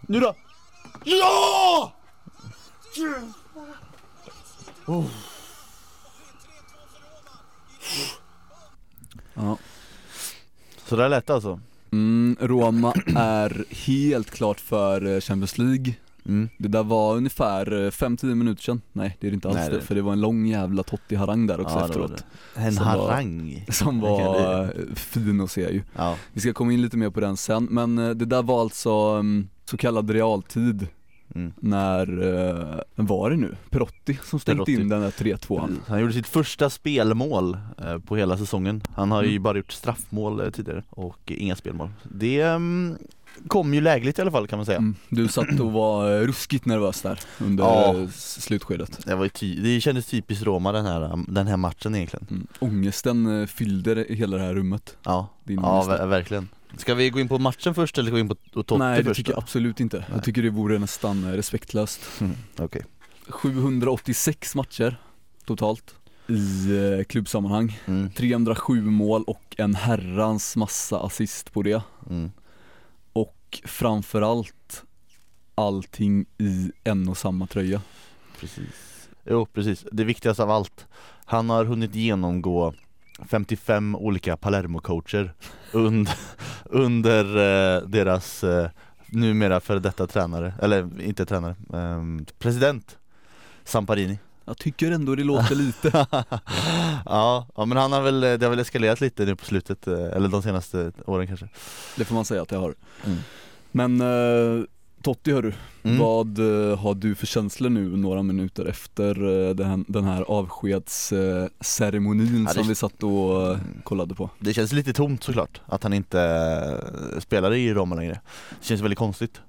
Nu då! Ja! Oh. Ja. Så där lät det alltså? Mm, Roma är helt klart för eh, Champions League Mm. Det där var ungefär eh, 5-10 minuter sedan, nej det är det inte alls Nej, det- det, för det var en lång jävla Totti-harang där också Ja, det var efteråt det. En Som var- harang Som Det kan var eh, fin att se ju Ja, Vi ska komma in lite mer på den sen, men eh, det där var alltså mm, så kallad realtid mm. när, eh, var det nu? Perotti som Perotti. in den där 3-2an Han gjorde sitt första spelmål eh, på hela säsongen Han har ju Mm. bara gjort straffmål eh, tidigare och inga spelmål Det mm, kom ju lägligt i alla fall kan man säga mm. Du satt och var eh, ruskigt nervös där under Ja. slutskedet det, var ty- det kändes typiskt Roma den här, den här matchen egentligen mm. Ångesten eh, fyllde det- hela det här rummet Ja, ja ver- verkligen Ska vi gå in på matchen först eller ska vi gå in på Totti Nej det först? tycker jag då? absolut inte, Nej. jag tycker det vore nästan eh, respektlöst Mm, Okej 786 matcher totalt i eh, klubbsammanhang mm, 307 mål och en herrans massa assist på det mm och framförallt allting i en och samma tröja. Precis. Jo precis, det viktigaste av allt. Han har hunnit genomgå 55 olika Palermo-coacher under, under eh, deras eh, numera före detta tränare, eller inte tränare, eh, president Samparini. Jag tycker ändå det låter lite ja, ja men han har väl, det har väl eskalerat lite nu på slutet, eh, eller de senaste åren kanske Det får man säga att jag har Mm. Men eh, Totti hörru, Mm. vad eh, har du för känslor nu några minuter efter den här, den här avskedsceremonin Ja, det- som vi satt och Mm. kollade på? Det känns lite tomt såklart, att han inte spelar i Roma längre Det känns väldigt konstigt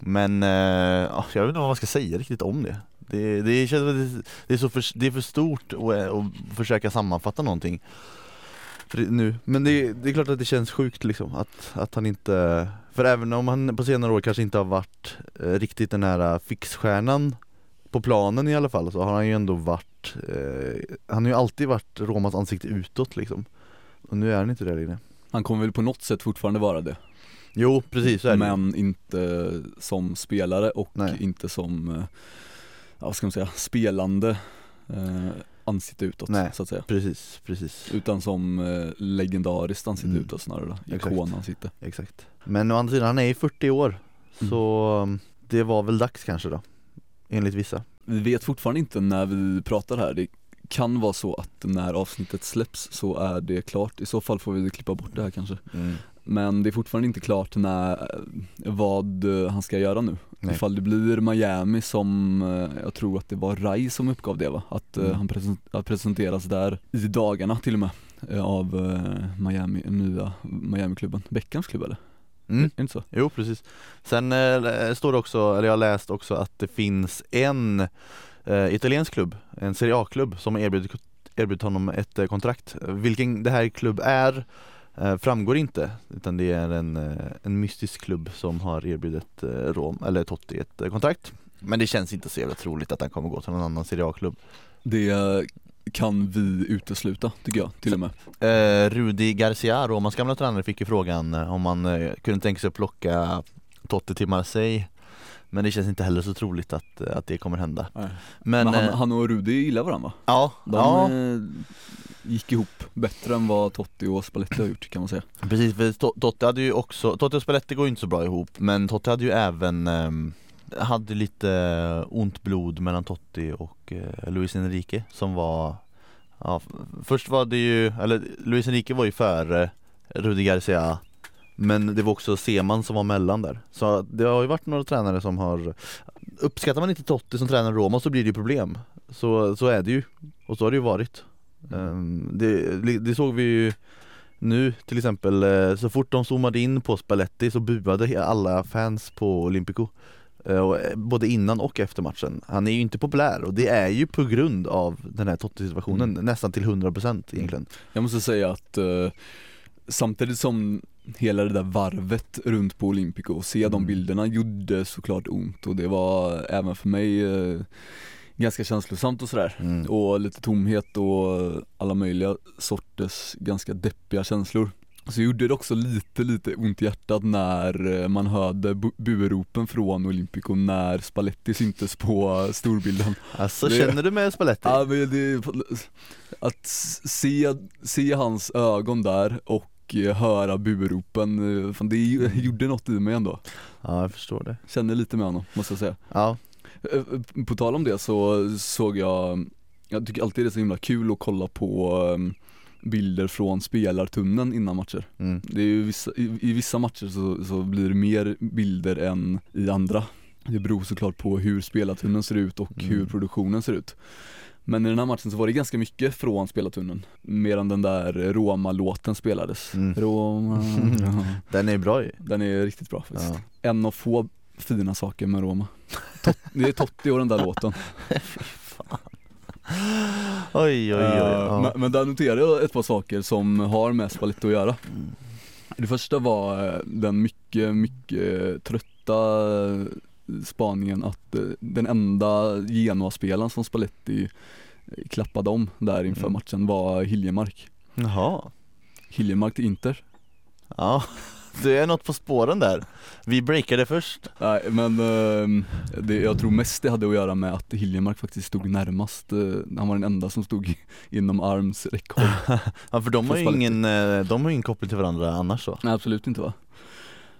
Men, eh, ja, jag vet inte vad man ska säga riktigt om det Det, det känns väl- det är, så för, det är för stort att, eh, att försöka sammanfatta någonting. För det, nu. Men det, det är klart att det känns sjukt liksom, att, att han inte För även om han på senare år kanske inte har varit eh, riktigt den här fixstjärnan på planen i alla fall så har han ju ändå varit eh, Han har ju alltid varit Romas ansikte utåt liksom. Och nu är han inte det längre. Han kommer väl på något sätt fortfarande vara det. Jo precis så är det. Men inte som spelare och Nej. inte som, eh, vad ska man säga, spelande eh, ansikte utåt Nej. så att säga. Precis, precis, Utan som eh, legendariskt ansikte Mm. utåt snarare då, Exakt. ikonansikte. Exakt. Men å andra sidan, han är i 40 år Mm. Så um, det var väl dags kanske då Enligt vissa. Vi vet fortfarande inte när vi pratar här, det kan vara så att när avsnittet släpps så är det klart, i så fall får vi klippa bort det här kanske Men det är fortfarande inte klart när, vad eh, han ska göra nu Nej. Ifall det blir Miami som, eh, jag tror att det var Rai som uppgav det va? Att eh, Mm. han presenteras där i dagarna till och med eh, Av eh, Miami, nya Miami-klubben, Beckhams klubb eller? mm. Inte så? Jo precis Sen eh, står det också, eller jag har läst också att det finns en eh, italiensk klubb, en Serie A-klubb som erbjudit, erbjudit honom ett eh, kontrakt Vilken det här klubb är eh, framgår inte utan det är en, eh, en mystisk klubb som har erbjudit eh, Rom, eller Totti ett eh, kontrakt. Men det känns inte så jävla troligt att han kommer gå till någon annan Serie A-klubb. Det eh, kan vi utesluta tycker jag till och med. Eh, Rudi Garcia, Romas gamla tränare, fick ju frågan eh, om man eh, kunde tänka sig att plocka Totti till Marseille Men det känns inte heller så troligt att, eh, att det kommer hända. Men, Men, han, eh, han och Rudi gillar varandra. Va? ja, De ja. eh, gick ihop bättre än vad Totti och Spalletti har gjort kan man säga. Precis för To- Totti hade ju också, Totti och Spalletti går ju inte så bra ihop Men Totti hade ju även ehm, hade lite ont blod mellan Totti och eh, Luis Enrique som var ja, Först var det ju, eller Luis Enrique var ju före Rudi Garcia Men det var också Seman som var mellan där. Så det har ju varit några tränare som har Uppskattar man inte Totti som tränare i Roma så blir det ju problem. Så, så är det ju. Och så har det ju varit. Ehm, det, det såg vi ju nu till exempel, eh, så fort de zoomade in på Spalletti så buade alla fans på Olympico. Eh, eh, Både innan och efter matchen. Han är ju inte populär och det är ju på grund av den här Totti-situationen nästan till 100% egentligen. Jag måste säga att eh, samtidigt som hela det där varvet runt på Olympico och se de Mm. bilderna gjorde såklart ont och det var även för mig eh, ganska känslosamt och sådär mm. och lite tomhet och alla möjliga sorters ganska deppiga känslor Så gjorde det också lite, lite ont i hjärtat när eh, man hörde bu- bueropen från Olympico när Spalletti syntes på storbilden. Alltså Det- känner du med Spalletti? Ja, men det, att se, se hans ögon där och eh, höra bueropen, eh, fan det gjorde något i mig ändå. Ja jag förstår det Kände lite med honom, måste jag säga. Ja, Eh, På tal om det så såg jag, jag tycker alltid det är så himla kul att kolla på eh, bilder från spelartunneln innan matcher. mm. Det är ju vissa, i, I vissa matcher så, så blir det mer bilder än i andra. Det beror såklart på hur spelartunneln ser ut och Mm. hur produktionen ser ut. Men i den här matchen så var det ganska mycket från spelartunneln. Medan den där Roma-låten spelades. Mm. Roma. Den är bra ju Den är riktigt bra faktiskt. ja. En av få fina saker med Roma. Tot, det är Totti och den där låten. Oj oj oj, ja. men, men där noterade jag ett par saker som har med Spalletti att göra. Mm. Det första var eh, den mycket, mycket trötta spaningen att eh, den enda Genoa-spelaren som Spalletti eh, klappade om där inför Mm. matchen var Hiljemark. Jaha, Hiljemark till Inter. ja Du är något på spåren där Vi breakade först Nej men eh, det, jag tror mest det hade att göra med att Hiljemark faktiskt stod närmast, eh, han var den enda som stod inom arms räckhåll. Ja för de har ju ingen, de har ingen koppling till varandra annars så Nej absolut inte va.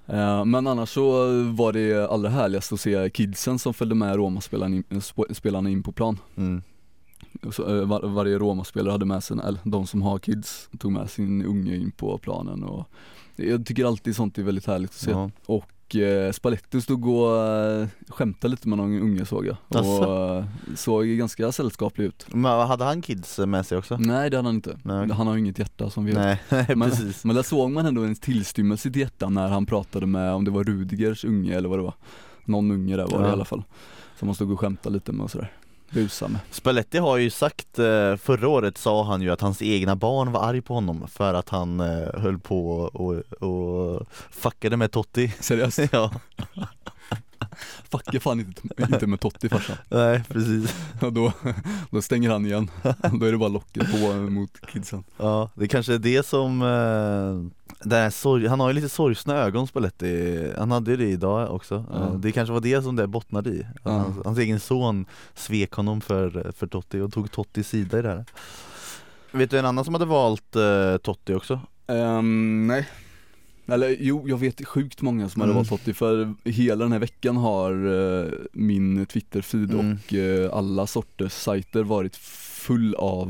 Eh, Men annars så var det allra härligast att se kidsen som följde med Roma-spelarna in, sp- spelarna in på plan. mm. Så, eh, var, varje Roma-spelare hade med sig, eller de som har kids, tog med sin unge in på planen och jag tycker alltid sånt är väldigt härligt att se. ja. Och eh, Spalletti stod och eh, skämtade lite med någon unge såg jag och Asså? eh, såg ganska sällskaplig ut. Men hade han kids med sig också? Nej det hade han inte, Nej. han har ju inget hjärta som vi vet. Nej, nej Men, precis men där såg man ändå en tillstymmelse till hjärta när han pratade med, om det var Rudigers unge eller vad det var Någon unge där var det Ja. i alla fall Som han stod och skämtade lite med och sådär Busa med. Spalletti har ju sagt, eh, förra året sa han ju att hans egna barn var arg på honom för att han eh, höll på och, och fuckade med Totti. Seriöst? Ja, Fucka fan inte, inte med Totti farsan. Nej precis. Och då, då stänger han igen. Då är det bara locket på mot kidsen. Ja, det kanske är det som, eh, den sorg, han har ju lite sorgsna ögon Spalletti, han hade det idag också. Eh, Det kanske var det som det bottnade i, Ja. hans, hans egen son svek honom för, för Totti och tog Tottis sida i det här Vet du en annan som hade valt eh, Totti också? Ehm, Nej eller jo, jag vet sjukt många som hade Mm. valt Totti för hela den här veckan har eh, min Twitter-feed Mm. och eh, alla sorters sajter varit full av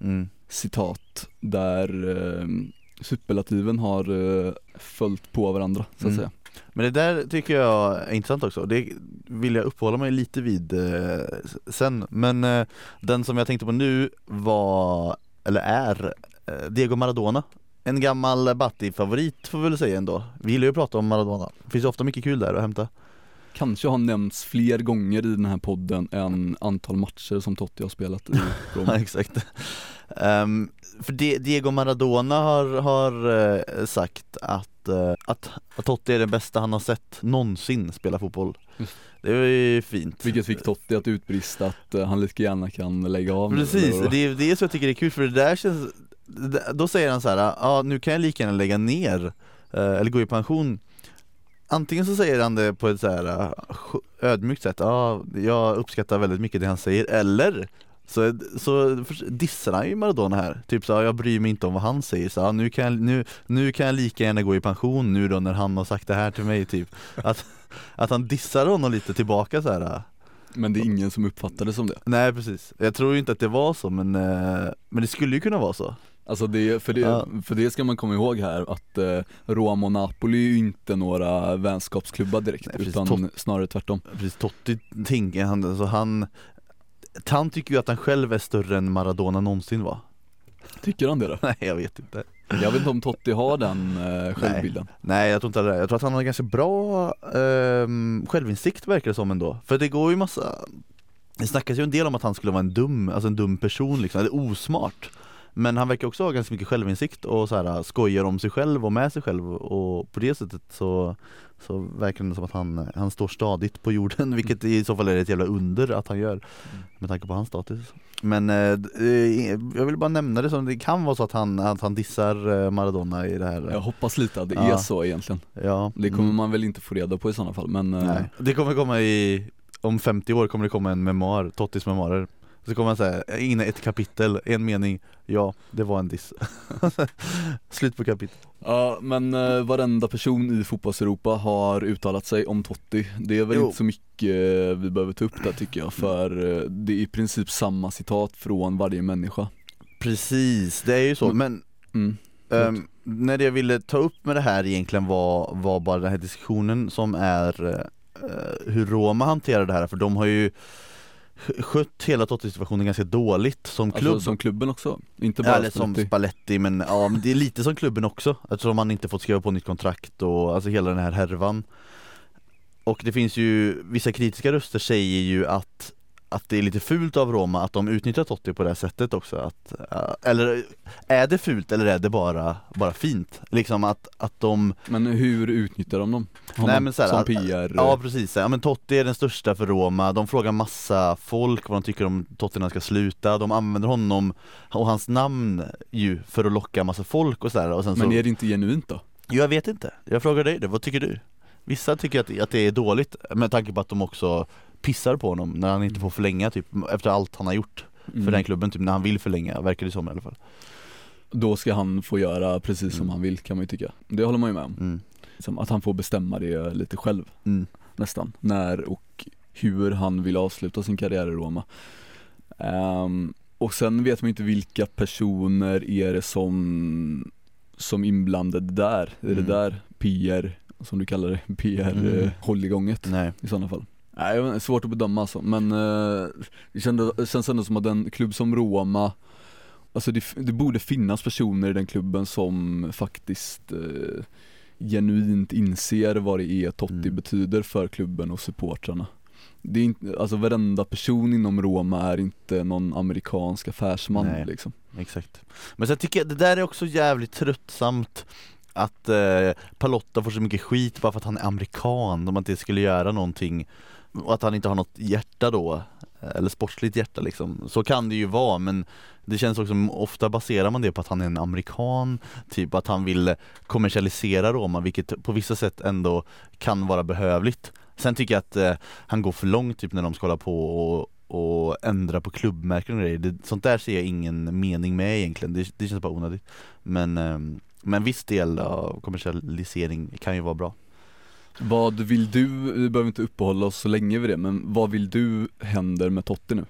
eh, Mm. citat där eh, superlativen har eh, följt på varandra så att Mm. säga. Men det där tycker jag är intressant också, det vill jag uppehålla mig lite vid eh, sen. Men eh, den som jag tänkte på nu var, eller är, eh, Diego Maradona. En gammal Batti-favorit får vi väl säga ändå. Vi gillar ju att prata om Maradona, det finns ofta mycket kul där att hämta. Kanske har nämnts fler gånger i den här podden än antal matcher som Totti har spelat i Ja exakt Ehm, För Di- Diego Maradona har, har eh, sagt att, eh, att, att Totti är den bästa han har sett någonsin spela fotboll. Det var ju fint. Vilket fick Totti att utbrista att eh, han lika gärna kan lägga av Precis, det är det är så jag tycker det är kul för det där känns Då säger han så här, ja nu kan jag lika gärna lägga ner eller gå i pension. Antingen så säger han det på ett så här ödmjukt sätt, ja jag uppskattar väldigt mycket det han säger Eller så, så dissar han ju Maradona här, typ så jag bryr mig inte om vad han säger så, nu, kan jag, nu, nu kan jag lika gärna gå i pension nu då när han har sagt det här till mig typ Att, att han dissar honom lite tillbaka så här. Men det är ingen som uppfattar det som det. Nej precis, jag tror inte att det var så men, eh, men det skulle ju kunna vara så Alltså det, för, det, Ja. för det ska man komma ihåg här att eh, Roma och Napoli är ju inte några vänskapsklubbar direkt Nej, precis. utan Tot- snarare tvärtom. Precis, Totti tänker han, alltså han Han tycker ju att han själv är större än Maradona någonsin var Tycker han det då? Nej jag vet inte. Jag vet inte om Totti har den eh, självbilden. Nej jag tror inte det, jag tror att han har ganska bra ehm, självinsikt verkar det som ändå. För det går ju massa Det snackas ju en del om att han skulle vara en dum, alltså en dum person liksom, eller osmart Men han verkar också ha ganska mycket självinsikt och så här, skojar om sig själv och med sig själv och på det sättet så, så verkar det som att han, han står stadigt på jorden vilket i så fall är ett jävla under att han gör Mm. med tanke på hans status. Men eh, eh, jag vill bara nämna det som det kan vara så att han, att han dissar eh, Maradona i det här. Jag hoppas lite att det Ja. är så egentligen Ja, Det kommer mm. man väl inte få reda på i sådana fall men eh, Nej. Det kommer komma i, om 50 år kommer det komma en memoar, Tottis memoarer Så kommer han säga, in ett kapitel, en mening, ja det var en diss. Slut på kapitel. Ja men eh, varenda person i fotbollseuropa har uttalat sig om Totti. Det är väl Jo. inte så mycket eh, vi behöver ta upp där tycker jag för eh, det är i princip samma citat från varje människa. Precis, det är ju så, men mm. Ehm, när det jag ville ta upp med det här egentligen var, var bara den här diskussionen som är eh, hur Roma hanterar det här, för de har ju skött hela Totti-situationen ganska dåligt som klubb. Alltså som klubben också, inte Ja, bara eller som Spalletti. Spalletti men ja men det är lite som klubben också. Eftersom man inte fått skriva på nytt kontrakt och alltså hela den här härvan. Och det finns ju, vissa kritiska röster säger ju att att det är lite fult av Roma att de utnyttjar Totti på det här sättet också att, ja, Eller är det fult eller är det bara, bara fint? Liksom att, att de Men hur utnyttjar de dem? Har Nej, men så här, som att- PR? Ja precis, ja men Totti är den största för Roma, de frågar massa folk vad de tycker om Totti när han ska sluta, de använder honom och hans namn ju för att locka massa folk och sådär sen men så är det inte genuint då? Jo, Jag vet inte, jag frågar dig det, vad tycker du? Vissa tycker att, att det är dåligt med tanke på att de också pissar på honom när han inte får förlänga typ efter allt han har gjort för Mm. den klubben typ när han vill förlänga, verkar det som i alla fall Då ska han få göra precis som Mm. han vill kan man ju tycka Det håller man ju med om, mm. Som att han får bestämma det lite själv Mm. nästan, när och hur han vill avsluta sin karriär i Roma Ehm, Och sen vet man ju inte vilka personer är det som som inblandade där, är Mm. det där PR, som du kallar det, PR Mm. eh, i sådana fall Nej, svårt att bedöma alltså, men eh, det, kände, det känns ändå som att en klubb som Roma Alltså det, det borde finnas personer i den klubben som faktiskt eh, genuint inser vad det är Totti Mm. betyder för klubben och supportrarna. Det är inte, alltså varenda person inom Roma är inte någon amerikansk affärsman Nej. liksom. Exakt. Men sen tycker jag, det där är också jävligt tröttsamt att eh, Palotta får så mycket skit bara för att han är amerikan, om att det skulle göra någonting och att han inte har något hjärta då, eh, eller sportsligt hjärta liksom. Så kan det ju vara men det känns också, ofta baserar man det på att han är en amerikan, typ att han vill kommersialisera Roma vilket på vissa sätt ändå kan vara behövligt. Sen tycker jag att eh, han går för långt typ när de ska hålla på och, och ändra på klubbmärken och grejer. Det, sånt där ser jag ingen mening med egentligen, det, det känns bara onödigt. Men, eh, men viss del av kommersialisering kan ju vara bra. Vad vill du, vi behöver inte uppehålla oss så länge vid det, men vad vill du händer med Totti nu?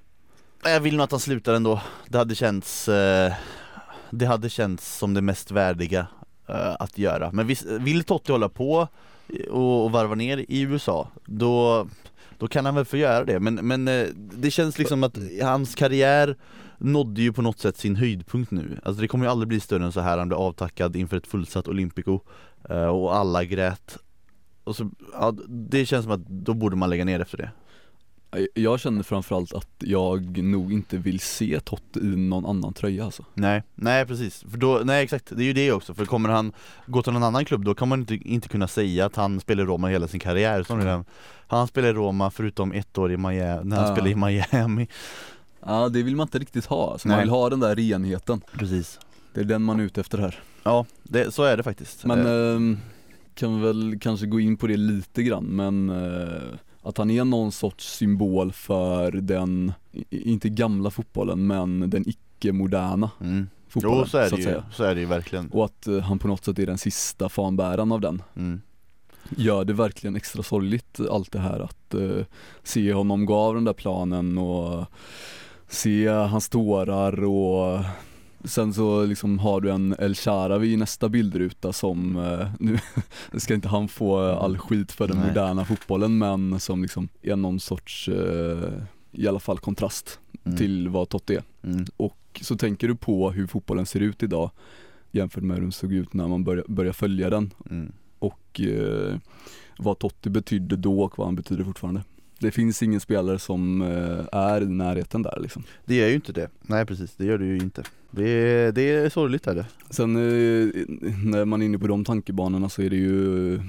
Jag vill nog att han slutar ändå. Det hade känts eh, Det hade känts som det mest värdiga eh, att göra. Men visst, vill Totti hålla på och, och varva ner i USA, då då kan han väl få göra det, men, men eh, det känns liksom att hans karriär nådde ju på något sätt sin höjdpunkt nu. Alltså det kommer ju aldrig bli större än så här, han blev avtackad inför ett fullsatt Olympico eh, och alla grät. Och så, ja, Det känns som att då borde man lägga ner efter det. Jag känner framförallt att jag nog inte vill se Totti i någon annan tröja alltså. Nej, nej precis, för då, nej exakt, det är ju det också, för kommer han gå till någon annan klubb då kan man inte, inte kunna säga att han spelar i Roma hela sin karriär, som Han spelar i Roma förutom ett år i Miami, när han Ja. spelar i Miami Ja det vill man inte riktigt ha, alltså. man Nej. vill ha den där renheten Precis Det är den man är ute efter här Ja, det, så är det faktiskt Men Eh, ehm, kan väl kanske gå in på det lite grann men eh, att han är någon sorts symbol för den, inte gamla fotbollen men den icke-moderna mm. fotbollen Jo så är så det att ju, säga så är det ju verkligen Och att eh, han på något sätt är den sista fanbäraren av den mm. Gör det verkligen extra sorgligt allt det här att eh, se honom gå av den där planen och se hans tårar och Sen så liksom har du en El Sharawi i nästa bildruta som, eh, nu ska inte han få all skit för den Nej. moderna fotbollen men som liksom är någon sorts, eh, i alla fall kontrast Mm. till vad Totti är. mm. Och så tänker du på hur fotbollen ser ut idag jämfört med hur den såg ut när man började, började följa den Mm. och eh, vad Totti betydde då och vad han betyder fortfarande. Det finns ingen spelare som eh, är i närheten där liksom. Det gör ju inte det. Nej precis, det gör det ju inte. Det är, det är sorgligt är det. Sen eh, när man är inne på de tankebanorna så är det ju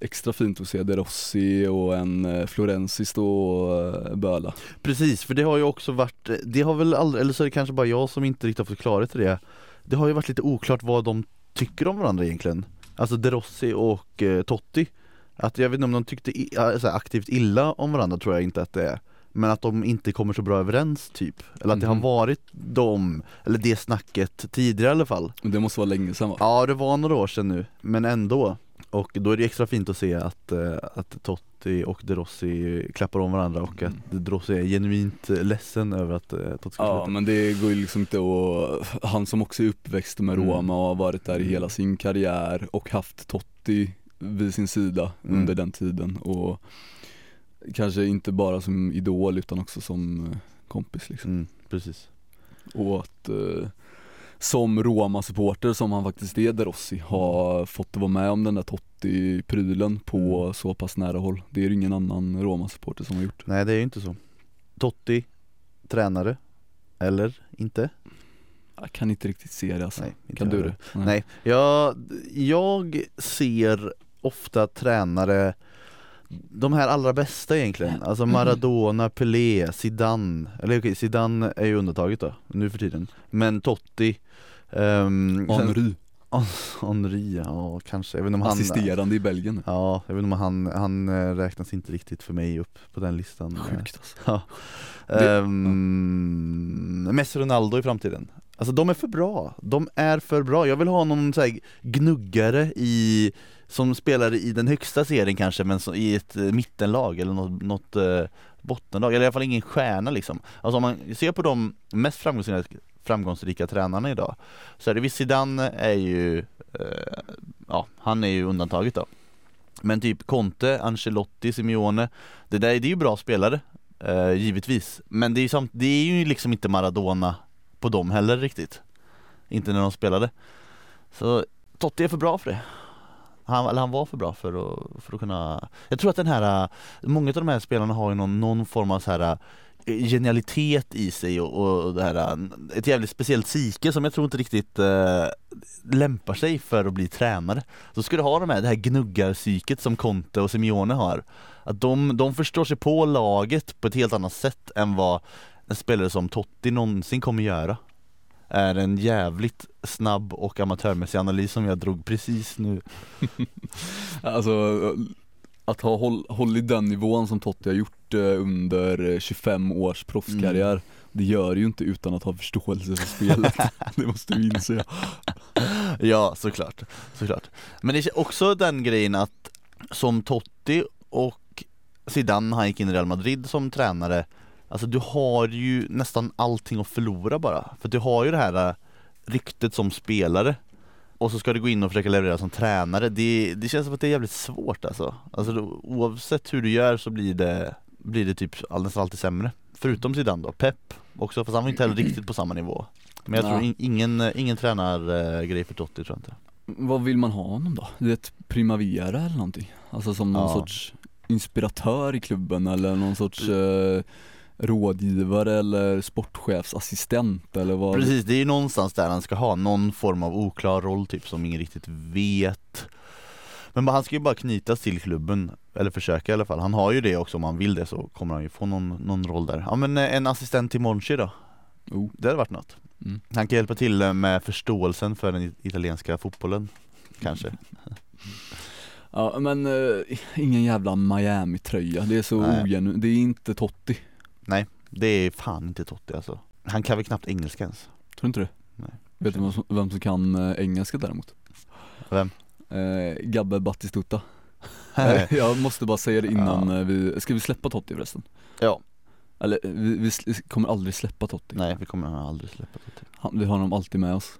extra fint att se De Rossi och en eh, Florenzi stå och böla. Precis, för det har ju också varit, det har väl aldrig, eller så är det kanske bara jag som inte riktigt har fått klarhet i det Det har ju varit lite oklart vad de tycker om varandra egentligen Alltså De Rossi och Totti Att jag vet inte om de tyckte i, alltså, aktivt illa om varandra tror jag inte att det är. Men att de inte kommer så bra överens typ. Eller att det har Mhm. varit de, eller det snacket tidigare i alla fall. Det måste vara länge sedan va? Ja det var några år sedan nu, men ändå. Och då är det extra fint att se att, eh, att Totti och De Rossi klappar om varandra och att De Rossi är genuint ledsen över att eh, Totti ska Ja men det går ju liksom inte att, han som också är uppväxt med Mm. Roma och har varit där i hela sin karriär och haft Totti vid sin sida Mm. under den tiden och kanske inte bara som idol utan också som eh, kompis liksom. mm, Precis Och att eh, som Roma-supporter som han faktiskt är De Rossi har fått vara med om den där Totti-prylen på Mm. så pass nära håll. Det är det ingen annan Roma-supporter som har gjort. Nej det är ju inte så Totti, tränare, eller inte? Jag kan inte riktigt se det alltså. Nej, kan du det? Nej, jag, jag ser ofta tränare de här allra bästa egentligen, alltså Maradona, Pelé, Zidane, eller okej Zidane är ju undantaget då, nu för tiden. Men Totti um, Henry, Henri, ja kanske, jag vet inte om han assisterande i Belgien. Ja, jag vet inte om han, han eh, räknas inte riktigt för mig upp på den listan. Sjukt alltså. Ja. Det- Ehm, Messi Ronaldo i framtiden Alltså de är för bra, de är för bra. Jag vill ha någon så här gnuggare i som spelar i den högsta serien kanske men så, i ett eh, mittenlag eller något, något eh, bottenlag, eller i alla fall ingen stjärna liksom. Alltså om man ser på de mest framgångsrika, framgångsrika tränarna idag så är det visst Zidane är ju, eh, ja han är ju undantaget då. Men typ Conte, Ancelotti, Simeone, det där det är ju bra spelare eh, givetvis. Men det är ju samt, det är ju liksom inte Maradona på dem heller riktigt. Inte när de spelade. Så Totti är för bra för det. Han, eller han var för bra för att, för att kunna Jag tror att den här, många av de här spelarna har ju någon, någon form av så här eh, genialitet i sig och, och det här, ett jävligt speciellt psyke som jag tror inte riktigt eh, lämpar sig för att bli tränare. Så ska du ha de här, det här gnuggarpsyket som Conte och Simeone har. Att de, de förstår sig på laget på ett helt annat sätt än vad en spelare som Totti någonsin kommer göra. Är en jävligt snabb och amatörmässig analys som jag drog precis nu. Alltså att ha håll, hållit den nivån som Totti har gjort eh, under eh, 25 års proffskarriär Mm. Det gör ju inte utan att ha förståelse för spelet, det måste du inse Ja, såklart, såklart. Men det är också den grejen att som Totti och Zidane, när han gick in i Real Madrid som tränare Alltså du har ju nästan allting att förlora bara, för du har ju det här äh, ryktet som spelare och så ska du gå in och försöka leverera som tränare, det, det känns som att det är jävligt svårt alltså. alltså då, Oavsett hur du gör så blir det, blir det typ all- nästan alltid sämre Förutom Zidane då, Pep också, fast han var inte heller riktigt på samma nivå Men jag tror in, ingen, ingen tränargrej för Totti tror jag inte Vad vill man ha honom då? Det är ett primavera eller någonting? Alltså som någon Ja. sorts inspiratör i klubben eller någon sorts eh, rådgivare eller sportchefsassistent eller vad? Precis, det är ju någonstans där han ska ha någon form av oklar roll typ som ingen riktigt vet. Men han ska ju bara knytas till klubben, eller försöka i alla fall. Han har ju det också om han vill det så kommer han ju få någon, någon roll där. Ja men eh, en assistent till Monchi då, Oh. det hade varit något. Mm. Han kan hjälpa till eh, med förståelsen för den it- italienska fotbollen Kanske. Ja men eh, ingen jävla Miami-tröja, det är så ogenuint, det är inte Totti, Det är fan inte Totti alltså Han kan väl knappt engelska ens tror du inte det? Nej. Vet du vem som, vem som kan eh, engelska däremot? Vem? Eh, Gabbe Battistuta Jag måste bara säga det innan Ja. eh, vi, ska vi släppa Totti förresten? Ja, Eller eh, vi, vi kommer aldrig släppa Totti nej vi kommer aldrig släppa Totti Han, vi har honom alltid med oss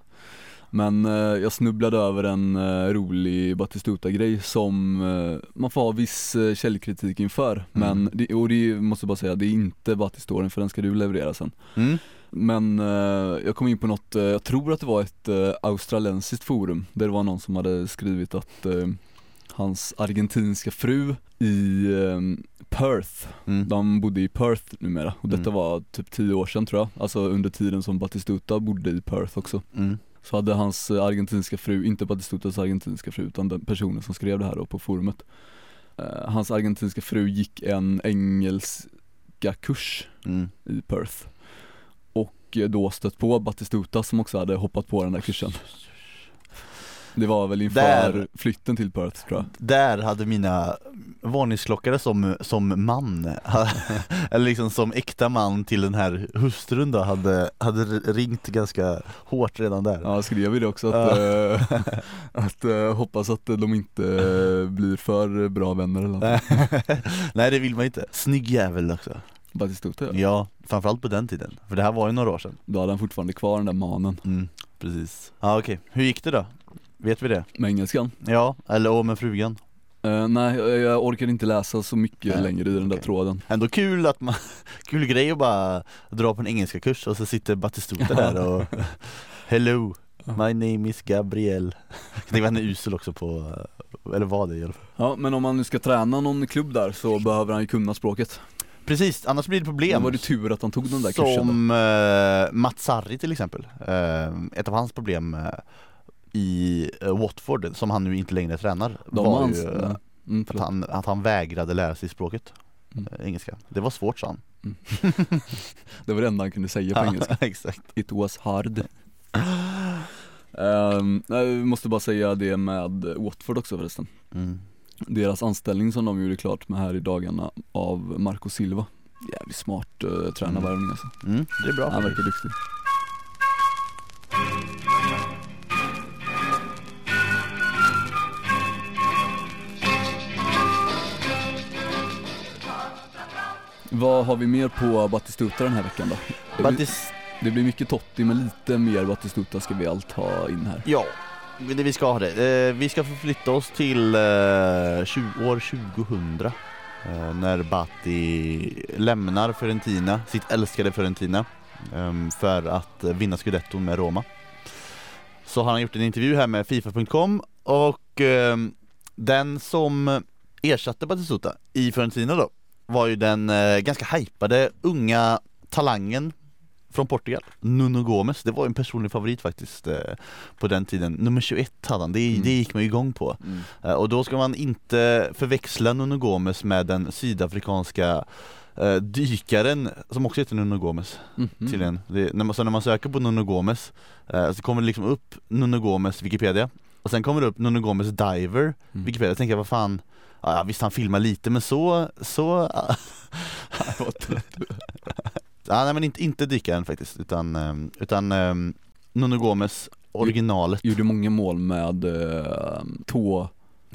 Men eh, jag snubblade över en eh, rolig Batistuta-grej som eh, man får ha viss källkritik inför Men, det, och det måste jag bara säga, det är inte Batistorien för den ska du leverera sen mm. Men jag kom in på något, jag tror att det var ett australiensiskt forum där det var någon som hade skrivit att hans argentinska fru i Perth. Mm. De bodde i Perth numera och detta Mm. var typ tio år sedan tror jag, alltså under tiden som Batistuta bodde i Perth också. Mm. Så hade hans eh, argentinska fru, inte Batistutas argentinska fru utan den personen som skrev det här då på forumet. Eh, hans argentinska fru gick en engelska kurs Mm. i Perth och eh, då stött på Batistuta som också hade hoppat på den där kursen. Det var väl inför Där- flytten till Perth tror jag. Där hade mina varningsklockare som, som man, eller liksom som äkta man till den här hustrun då, hade, hade ringt ganska hårt redan där. Ja, skrev ju det också att, eh, att eh, hoppas att de inte eh, blir för bra vänner eller något. Nej det vill man inte. Snygg jävel också. Batistuta ja. Ja, framförallt på den tiden. För det här var ju några år sedan. Då hade han fortfarande kvar den där manen Mm, precis. Ja okej, hur gick det då? Vet vi det? med engelskan. Ja, eller och med frugan. Eh, nej, jag, jag orkar inte läsa så mycket Nej, längre i den där okej. tråden. Ändå kul att man, kul grej att bara dra på en engelska kurs och så sitter Batistuta där och Hello, my name is Gabriel. Det var en usel också på, eller var det i alla fall. Ja, men om man nu ska träna någon klubb där så behöver han ju kunna språket. Precis, annars blir det problem. var det tur att han tog den där kursen då. Som uh, Mats Sarri till exempel. Eh, ett av hans problem eh, i eh, Watford, som han nu inte längre tränar, De var ans- ju mm, att, han, att han vägrade lära sig språket, Mm. eh, engelska. Det var svårt sa han. Det var det enda han kunde säga på engelska. exakt. It was hard. Nej, vi måste bara säga det med Watford också förresten. Mm. Deras anställning som de gjorde klart med här i dagarna av Marco Silva. Jävligt smart uh, tränarvärvning alltså. Mm, det är bra. Han verkar duktig. Vad har vi mer på Batistuta den här veckan då? Battis, Det blir mycket Totti men lite mer Batistuta ska vi allt ha in här. ja, det vi ska ha det. Eh, vi ska förflytta oss till eh, 20, år 2000 eh, när Batti lämnar Fiorentina, sitt älskade Fiorentina eh, för att vinna scudetton med Roma. Så har han gjort en intervju här med Fifa.com och eh, den som ersatte Batistuta i Fiorentina då var ju den eh, ganska hypade unga talangen från Portugal, Nuno Gomes, det var en personlig favorit faktiskt eh, på den tiden. Nummer 21 hade han, det, Mm. det gick man ju igång på. Eh, och då ska man inte förväxla Nuno Gomes med den sydafrikanska eh, dykaren som också heter Nuno Gomes Mhm. tydligen. Det, när, man, så när man söker på Nuno Gomes eh, så kommer det liksom upp Nuno Gomes Wikipedia och sen kommer det upp Nuno Gomes Diver Mm. Wikipedia, jag tänker vad fan Ja visst han filmar lite men så, så Ja nej men inte, inte dykaren faktiskt utan, ehm, utan um, Nuno Gomes originalet Gjorde många mål med uh, tå,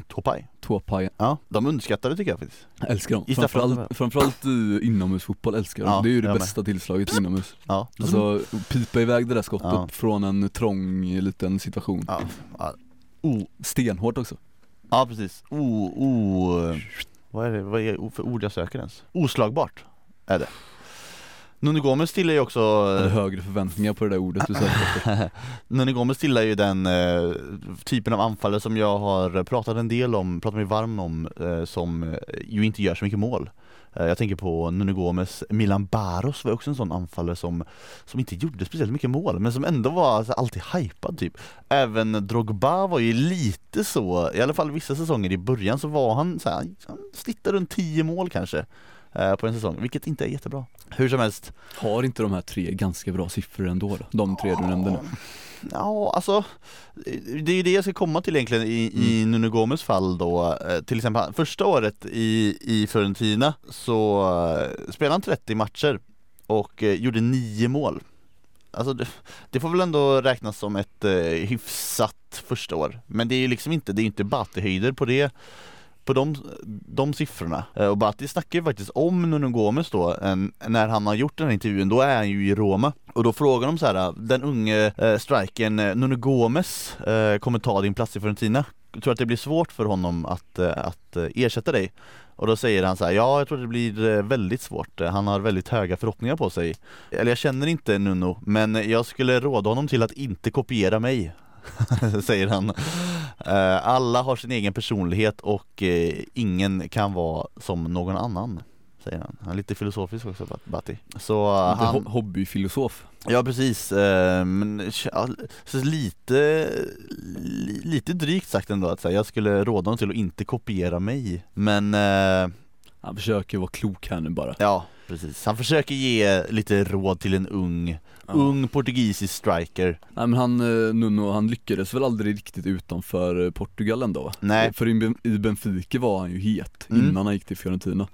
Topai tåpaj. Ja, de underskattade tycker jag faktiskt Älskar dem. Framförallt, framförallt i inomhusfotboll älskar jag dem. Ja, det är ju det jag med. bästa tillslaget inomhus. Ja, Alltså pipa iväg det där skottet Ja. från en trång liten situation. ja, ja. Oh, Stenhårt också. Ja precis, oh, oh, vad är det vad är för ord jag söker ens? Oslagbart är det Nuno Gomes tillhör ju också Jag hade högre förväntningar på det där ordet du sökte efter. Nuno Gomes tillhör ju den eh, typen av anfallare som jag har pratat en del om, pratat mig varm om, eh, som eh, ju inte gör så mycket mål. Eh, jag tänker på Nuno Gomes, Milan Baros var också en sån anfallare som, som inte gjorde speciellt mycket mål, men som ändå var alltså, alltid hypad typ. Även Drogba var ju lite så, i alla fall vissa säsonger i början så var han så här, han snittade runt 10 mål kanske eh, på en säsong, vilket inte är jättebra. Hur som helst, Har inte de här tre ganska bra siffror ändå då? De tre du nämnde nu. Ja, alltså det är ju det jag ska komma till egentligen i, i Nuno Gomes fall då. Eh, Till exempel första året i, i Fiorentina så eh, spelade han 30 matcher och eh, gjorde 9 mål. Alltså det, det får väl ändå räknas som ett eh, hyfsat första år. Men det är ju liksom inte, det är inte Batti-höjder på det på de, de siffrorna. Eh, och Batti snackar ju faktiskt om Nuno Gomes då, en, när han har gjort den här intervjun, då är han ju i Roma. Och då frågar de så här, ah, den unge eh, strikern eh, Nuno Gomes eh, kommer ta din plats i Fiorentina. Jag tror att det blir svårt för honom att, eh, att eh, ersätta dig. Och då säger han så här, ja jag tror det blir väldigt svårt. Han har väldigt höga förhoppningar på sig. Eller jag känner inte Nuno, men jag skulle råda honom till att inte kopiera mig. säger han. Eh, alla har sin egen personlighet och eh, ingen kan vara som någon annan säger han. Han är lite filosofisk också, Batti. Så Lite han, ho- hobbyfilosof. ja precis, eh, men lite, li, lite drygt sagt ändå att säga, jag skulle råda honom till att inte kopiera mig. Men eh, Han försöker vara klok här nu bara. ja, precis. Han försöker ge lite råd till en ung, Ja. ung portugisisk striker. Nej men han, eh, Nuno, han lyckades väl aldrig riktigt utanför eh, Portugal ändå? Nej. För i Ben- i Benfica var han ju het Mm. innan han gick till Fiorentina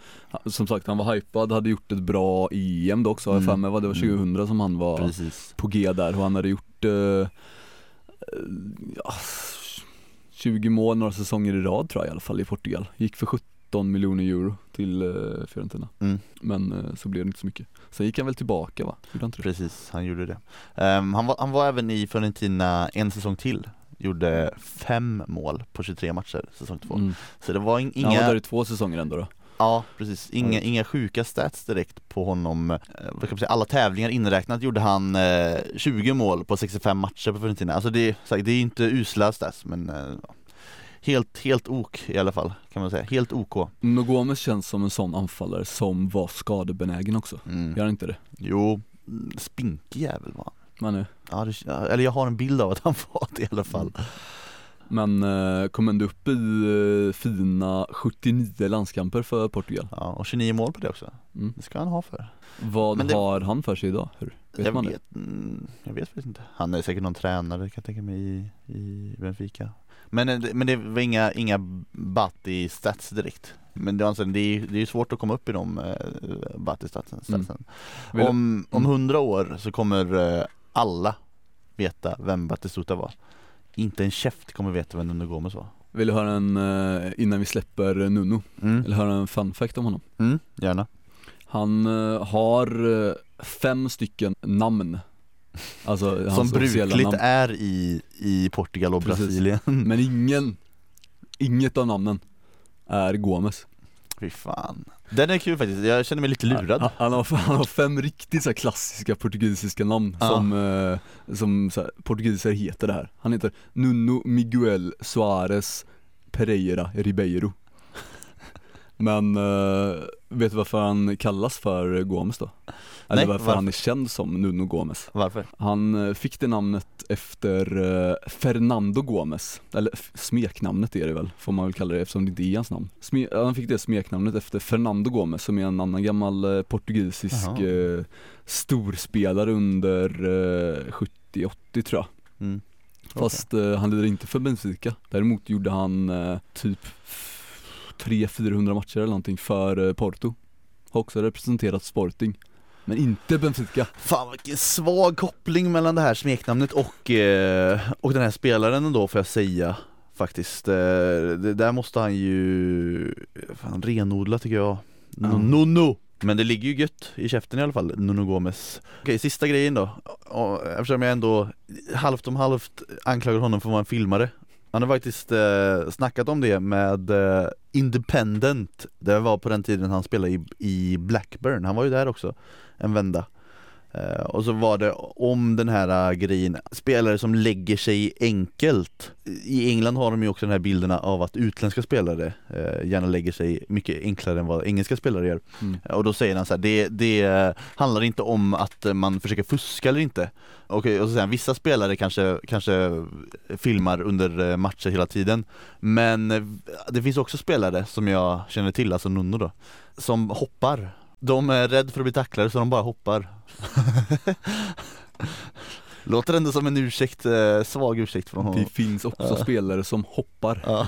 Som sagt han var hypad, hade gjort ett bra EM då också har jag Mm. för mig, det var Mm. 2000 som han var Precis. på G där och han hade gjort eh, eh, ja, 20 mål några säsonger i rad tror jag i alla fall i Portugal Gick för 17 miljoner euro till eh, Fiorentina Mm. Men eh, så blev det inte så mycket Sen gick han väl tillbaka va? Gjorde han inte det? Precis, han gjorde det. Ehm, han, var, han var även i Fiorentina en säsong till. Gjorde fem mål på 23 matcher säsong två. Mm. Så det var in, Han var inga, där i två säsonger ändå då ja precis, inga, Ja. inga sjuka stats direkt på honom. Eh, säga, alla tävlingar inräknat gjorde han eh, 20 mål på 65 matcher på Fiorentina. Alltså det, det är inte usla stats men eh. Helt, helt ok i alla fall kan man säga. Helt OK. Nuno Gomes känns som en sån anfallare som var skadebenägen också Mm. Gör inte det? Jo, mm, spinkig jävel var han. Men, Ja, det, eller jag har en bild av att han var det i alla fall. men eh, kom ändå upp i eh, fina 79 landskamper för Portugal Ja, och 29 mål på det också. mm. Det ska han ha för. Vad det- har han för sig idag? Hur? Vet jag, man det? vet, mm, jag vet faktiskt inte. Han är säkert någon tränare kan jag tänka mig i, i Benfica. Men, eh, men det var inga, inga Batti stats direkt. Men det, är alltså, det är det är svårt att komma upp i de uh, Batti statsen. Mm. statsen. Vill- Om, om Mm. hundra år så kommer eh, alla veta vem Batistuta var. Inte en käft kommer veta vem Nuno Gomes var. Vill du höra en, eh, innan vi släpper Nuno, Mm. eller höra en fun fact om honom? Mm, gärna. Han eh, har eh, fem stycken namn Alltså Som brukligt är i, i Portugal och Precis. Brasilien. Men ingen, inget av namnen är Gomes Fy fan. Den är kul faktiskt, jag känner mig lite lurad. Han, han, har, han har fem riktigt så klassiska portugisiska namn Ja. som, eh, som så här, portugiser heter det här Han heter Nuno Miguel Soares Pereira Ribeiro Men eh, vet du varför han kallas för Gomes då? Eller Nej, varför, varför? han är känd som Nuno Gomes? Varför? Han eh, fick det namnet efter eh, Fernando Gomes, eller smeknamnet är det väl, får man väl kalla det eftersom det inte är hans namn. Sme han fick det smeknamnet efter Fernando Gomes som är en annan gammal eh, portugisisk storspelare under eh, 70-80 tror jag. Mm. Fast eh, han lirade inte för Benfica, däremot gjorde han typ 300-400 matcher eller någonting för eh, Porto. Har också representerat Sporting. Men inte Benfica. Fan vilken svag koppling mellan det här smeknamnet och, eh, och den här spelaren ändå får jag säga Faktiskt, eh, det där måste han ju fan, renodla tycker jag Ja. Nuno! Men det ligger ju gött i käften i alla fall, Nuno Gomes Okej, sista grejen då Eftersom jag ändå halvt om halvt anklagar honom för att vara en filmare han har faktiskt eh, snackat om det med eh, Independent Det var på den tiden han spelade i, i Blackburn, han var ju där också en vända. Eh, och så var det om den här eh, grejen, spelare som lägger sig enkelt. I England har de ju också den här bilderna av att utländska spelare eh, gärna lägger sig mycket enklare än vad engelska spelare gör. Mm. och då säger han så här, det, det eh, handlar inte om att eh, man försöker fuska eller inte. Och, och så säger han, vissa spelare kanske, kanske filmar under eh, matcher hela tiden. Men eh, det finns också spelare som jag känner till, alltså Nuno då Som hoppar De är rädda för att bli tacklade så de bara hoppar Låter ändå som en ursäkt, eh, svag ursäkt från honom Det finns också Ja. spelare som hoppar. ja.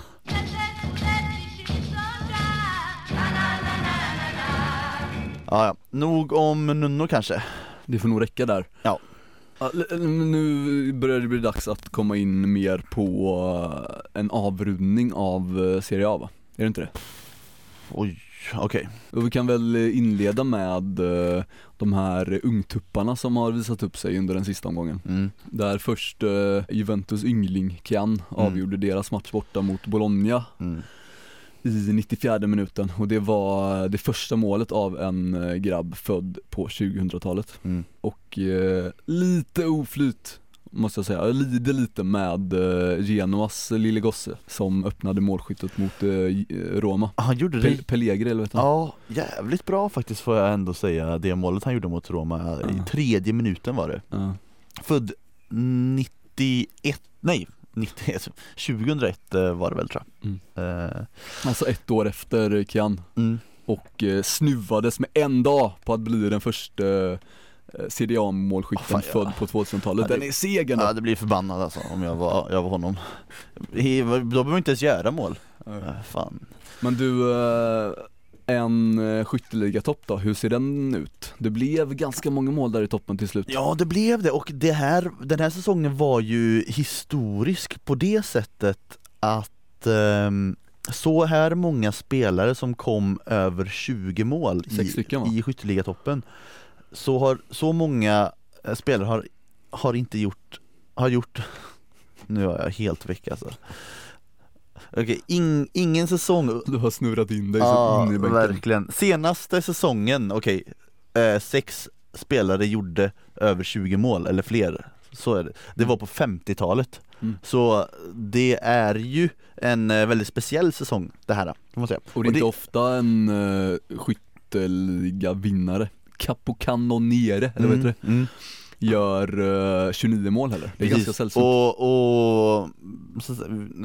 Ja, ja, nog om Nuno kanske Det får nog räcka där. Ja. Nu börjar det bli dags att komma in mer på eh, en avrundning av eh, Serie A va? Är det inte det? Oj, okej Och vi kan väl inleda med eh, de här ungtupparna som har visat upp sig under den sista omgången. mm. Där först eh, Juventus yngling Kian avgjorde deras match borta mot Bologna Mm. i 94 minuten och det var det första målet av en eh, grabb född på 2000-talet. Mm. Och eh, lite oflyt måste jag säga. Jag lider lite med uh, Genoas lille gosse som öppnade målskyttet mot uh, Roma. Han gjorde det? Pe Pellegri eller vet du? Ja, jävligt bra faktiskt får jag ändå säga, det målet han gjorde mot Roma, i tredje minuten var det. Ja. Född 91, nej 91, 2001 eh, var det väl tror jag. Mm. Uh, alltså ett år efter Kian. Mm. Och eh, snuvades med en dag på att bli den första eh, CDA-målskytten Oh, född på 2000-talet. Ja, det- den är segen Ja det blir förbannad alltså om jag var, jag var honom. He, då behöver man inte ens göra mål. Uh, fan. Men du, eh, en eh, skytteligatopp då, hur ser den ut? Det blev ganska många mål där i toppen till slut. Ja det blev det och det här, den här säsongen var ju historisk på det sättet att ehm, så här många spelare som kom över 20 mål Sex i, stycken, va? i skytteligatoppen så har så många eh, spelare har, har inte gjort, har gjort, nu är jag helt väck alltså Okej, ing, ingen säsong Du har snurrat in dig så Ja, in i bänken. verkligen. Senaste säsongen, okej, eh, sex spelare gjorde över 20 mål eller fler. Så är det. Det var på 50-talet. Mm. Så det är ju en eh, väldigt speciell säsong det här kan man säga. Och det är inte det- ofta en uh, skytteliga vinnare, Capocannoniere eller vad heter det, Mm. gör eh, 29 mål heller. Det är Precis. ganska sällsynt. Och, och så,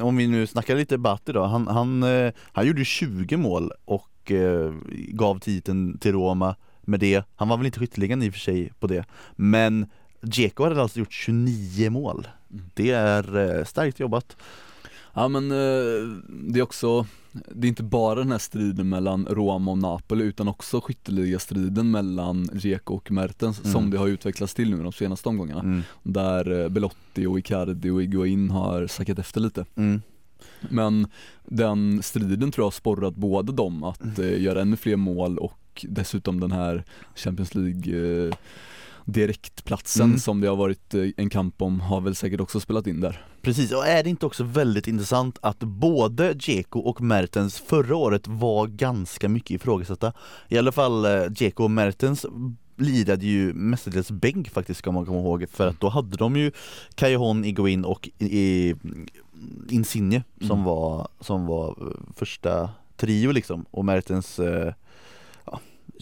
om vi nu snackar lite Batti då, han, han, eh, han gjorde 20 mål och eh, gav titeln till Roma med det. Han var väl inte skytteligan i och för sig på det, men Dzeko hade alltså gjort 29 mål. Mm. Det är eh, starkt jobbat. Ja men eh, det är också, det är inte bara den här striden mellan Roma och Napoli utan också skytteligastriden mellan Dzeko och Mertens Mm. som det har utvecklats till nu de senaste omgångarna. Mm. Där eh, Belotti och Icardi och Higuain har sackat efter lite. Mm. Men den striden tror jag har sporrat båda dem att eh, göra ännu fler mål och dessutom den här Champions League direktplatsen Mm. som det har varit eh, en kamp om har väl säkert också spelat in där. Precis, och är det inte också väldigt intressant att både Dzeko och Mertens förra året var ganska mycket ifrågasatta? I alla fall eh, Dzeko och Mertens lirade ju mestadels bänk faktiskt ska man komma ihåg för att då hade de ju Callejon, Iguain och i, Insigne som Mm. var, som var eh, första trio liksom och Mertens eh,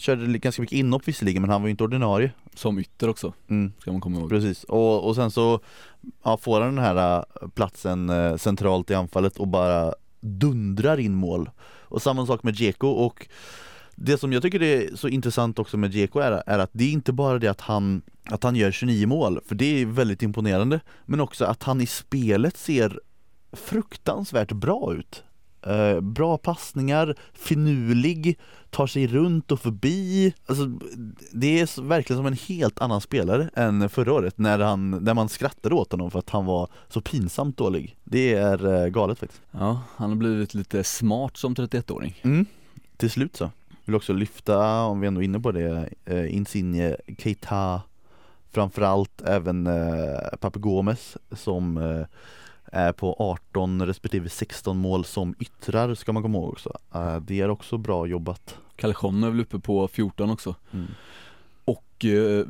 körde ganska mycket inhopp visserligen men han var ju inte ordinarie Som ytter också, mm. ska man komma ihåg. Precis, och, och sen så ja, får han den här äh, platsen äh, centralt i anfallet och bara dundrar in mål. Och samma sak med Dzeko och det som jag tycker är så intressant också med Dzeko är, är att det är inte bara det att han, att han gör 29 mål, för det är väldigt imponerande, men också att han i spelet ser fruktansvärt bra ut. Eh, bra passningar, finurlig, tar sig runt och förbi. Alltså, det är verkligen som en helt annan spelare än förra året när, han, när man skrattade åt honom för att han var så pinsamt dålig. Det är eh, galet faktiskt. Ja, han har blivit lite smart som 31-åring. Mm. Till slut så. Vill också lyfta, om vi ändå är inne på det, eh, Insigne, Keita, framförallt även eh, Pape Gomes som eh, på 18 respektive 16 mål som yttrar ska man komma ihåg också. Eh, det är också bra jobbat. Callejon är väl uppe på 14 också. Mm. Och eh,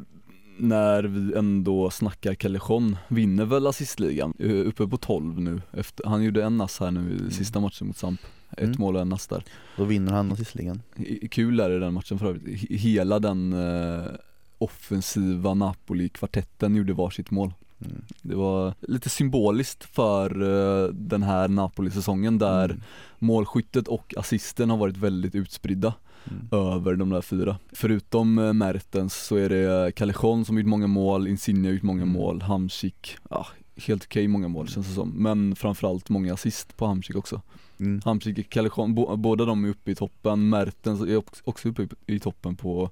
när vi ändå snackar Callejon, vinner väl assistligan, eh, uppe på 12 nu. Efter, han gjorde en nass här nu i sista matchen mot Samp. Ett Mm. mål och en nass där. Då vinner han assistligan. Kul är det den matchen för övrigt. He- Hela den eh, offensiva Napoli-kvartetten gjorde varsitt mål. Mm. Det var lite symboliskt för eh, den här Napoli-säsongen där Mm. målskyttet och assisten har varit väldigt utspridda Mm. över de där fyra. Förutom eh, Mertens så är det Callejon som gjort många mål, Insigne har gjort många Mm. mål, Hamsik, ja, helt okej många mål känns det som. Men framförallt många assist på Hamsik också. Mm. Hamsik och Callejon, bo, båda de är uppe i toppen, Mertens är också uppe i, i toppen på,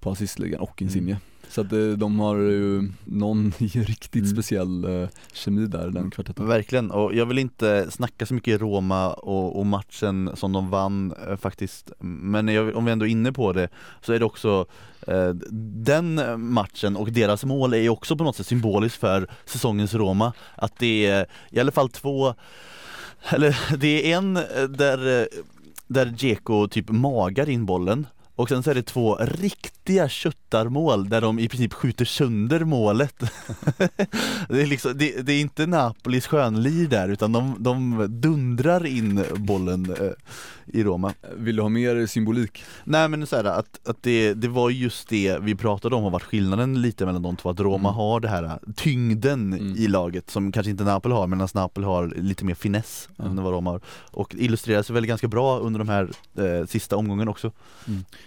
på assistligan och Insigne. Mm. Så att eh, de har ju någon riktigt Mm. speciell eh, kemi där, den kvartetten. Verkligen, och jag vill inte snacka så mycket Roma och, och matchen som de vann eh, faktiskt. Men jag, om vi ändå är inne på det så är det också eh, Den matchen och deras mål är ju också på något sätt symboliskt för säsongens Roma. Att det är i alla fall två Eller det är en där, där Dzeko typ magar in bollen och sen så är det två riktiga köttarmål där de i princip skjuter sönder målet. Det är liksom, det, det är inte Napolis skönlir där utan de, de dundrar in bollen eh, i Roma Vill du ha mer symbolik? Nej men så här, att, att det, det var just det vi pratade om har varit skillnaden lite mellan de två, att Roma Mm. har det här tyngden Mm. i laget som kanske inte Napoli har medan Napoli har lite mer finess Ja. än vad Roma har och illustrerar sig väl ganska bra under de här eh, sista omgången också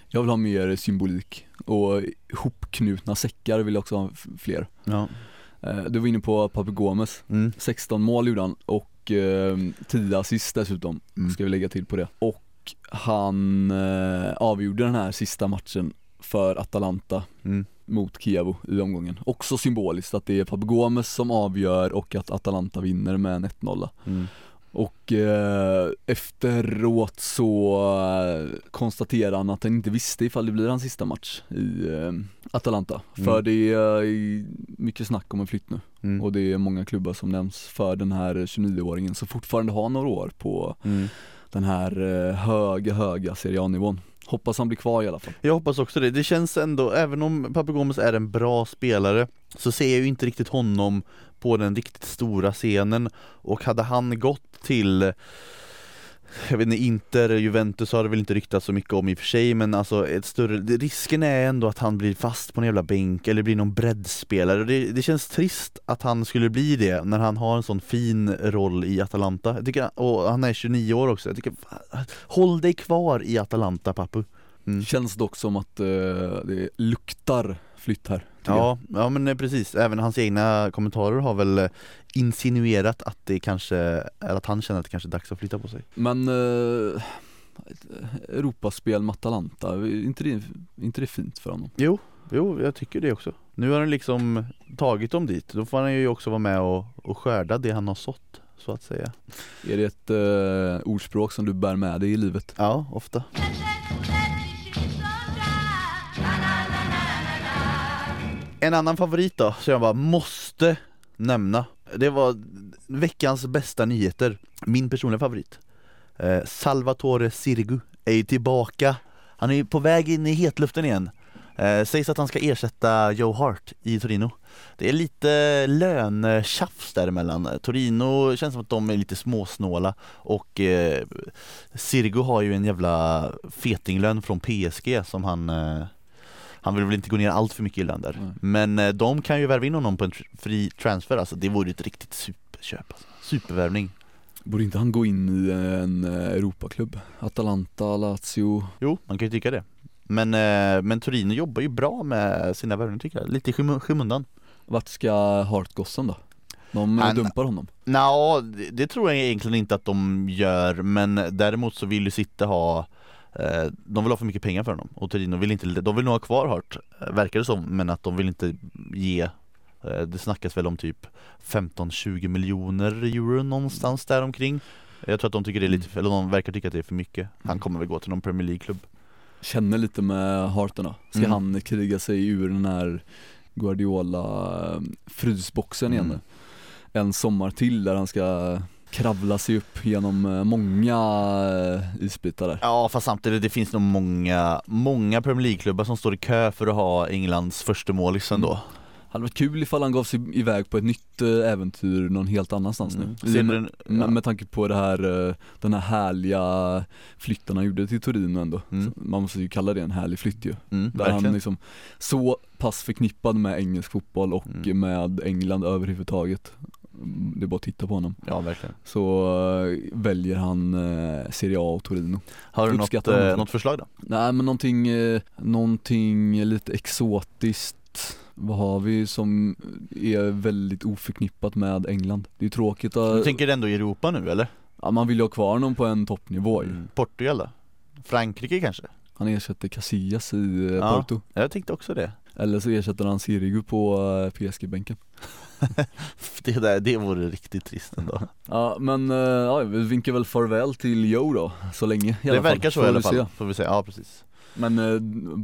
Jag vill ha mer symbolik och hopknutna säckar vill jag också ha fler Ja. Eh, Du var inne på Papu Gomes, Mm. 16 mål gjorde han och eh, 10 assist dessutom, Mm. ska vi lägga till på det. Och han eh, avgjorde den här sista matchen för Atalanta Mm. mot Kievo i omgången. Också symboliskt att det är Papu Gomes som avgör och att Atalanta vinner med en 1-0. Mm. Och eh, efteråt så eh, konstaterar han att han inte visste ifall det blir hans sista match i eh, Atalanta. För Mm. det är mycket snack om en flytt nu Mm. och det är många klubbar som nämns för den här 29-åringen som fortfarande har några år på Mm. den här eh, höga, höga Serie A-nivån. Hoppas han blir kvar i alla fall. Jag hoppas också det. Det känns ändå, även om Papu Gomes är en bra spelare så ser jag ju inte riktigt honom på den riktigt stora scenen och hade han gått till jag vet inte, Inter, Juventus har det väl inte ryktats så mycket om i och för sig men alltså ett större, risken är ändå att han blir fast på en jävla bänk eller blir någon breddspelare och det, det känns trist att han skulle bli det när han har en sån fin roll i Atalanta jag tycker, och han är 29 år också, jag tycker Håll dig kvar i Atalanta pappu! Mm. Känns dock som att eh, det luktar flytt här. jag. Ja, ja men eh, precis, även hans egna kommentarer har väl eh, insinuerat att det kanske, är att han känner att det kanske är dags att flytta på sig Men eh, Europaspel med Atalanta, är inte det, inte det fint för honom? Jo, jo jag tycker det också Nu har han liksom tagit dem dit, då får han ju också vara med och, och skörda det han har sått så att säga Är det ett eh, ordspråk som du bär med dig i livet? Ja, ofta En annan favorit då, som jag bara måste nämna Det var veckans bästa nyheter. Min personliga favorit eh, Salvatore Sirigu är ju tillbaka. Han är ju på väg in i hetluften igen. Eh, Sägs att han ska ersätta Joe Hart i Torino. Det är lite lönetjafs däremellan. Torino känns som att de är lite småsnåla och eh, Sirigu har ju en jävla fetinglön från PSG som han eh, han vill väl inte gå ner allt för mycket i lön där Nej. Men eh, de kan ju värva in honom på en fri transfer alltså, det vore ett riktigt superköp alltså. Supervärvning Borde inte han gå in i en eh, Europaklubb? Atalanta, Lazio Jo, man kan ju tycka det Men, eh, men Torino jobbar ju bra med sina värvningar tycker jag, lite i skym- skymundan Vart ska Hartgossen då? De Han- dumpar honom Nå, det, det tror jag egentligen inte att de gör men däremot så vill ju City ha De vill ha för mycket pengar för honom. Och Torino vill inte, de vill nog ha kvar Hart eh, verkar det som men att de vill inte ge eh, Det snackas väl om typ 15-20 miljoner euro någonstans där omkring Jag tror att de tycker det är lite, eller de verkar tycka att det är för mycket. Han kommer väl gå till någon Premier League-klubb. Känner lite med Hartarna Ska Mm. han kriga sig ur den här Guardiola eh, frysboxen igen Mm. En sommar till där han ska kravla sig upp genom eh, många eh, isbitar där Ja fast samtidigt det finns nog många, många Premier League-klubbar som står i kö för att ha Englands första målis ändå Hade varit kul ifall han gav sig iväg på ett nytt eh, äventyr någon helt annanstans Mm. nu Ser du med, ja. tanke på det här, den här härliga flytten han gjorde till Torino ändå Mm. Man måste ju kalla det en härlig flytt ju mm, Där han verkligen liksom så pass förknippad med engelsk fotboll och Mm. med England överhuvudtaget Det är bara att titta på honom Ja verkligen Så eh, väljer han eh, Serie A och Torino Har du något, eh, något förslag då? Nej men någonting, någonting lite exotiskt Vad har vi som är väldigt oförknippat med England? Det är tråkigt Du att, tänker ändå i Europa nu eller? ja, man vill ju ha kvar honom på en toppnivå ju. Mm. Portugal då? Frankrike kanske? Han ersätter Casillas i Ja. Porto Jag tänkte också det Eller så ersätter han Sirigu på PSG-bänken Det, där, det vore riktigt trist ändå Ja men, eh, ja, vi vinkar väl farväl till Joe då, så länge i Det alla fall. verkar så Får i alla fall, se. får vi se, ja precis Men eh,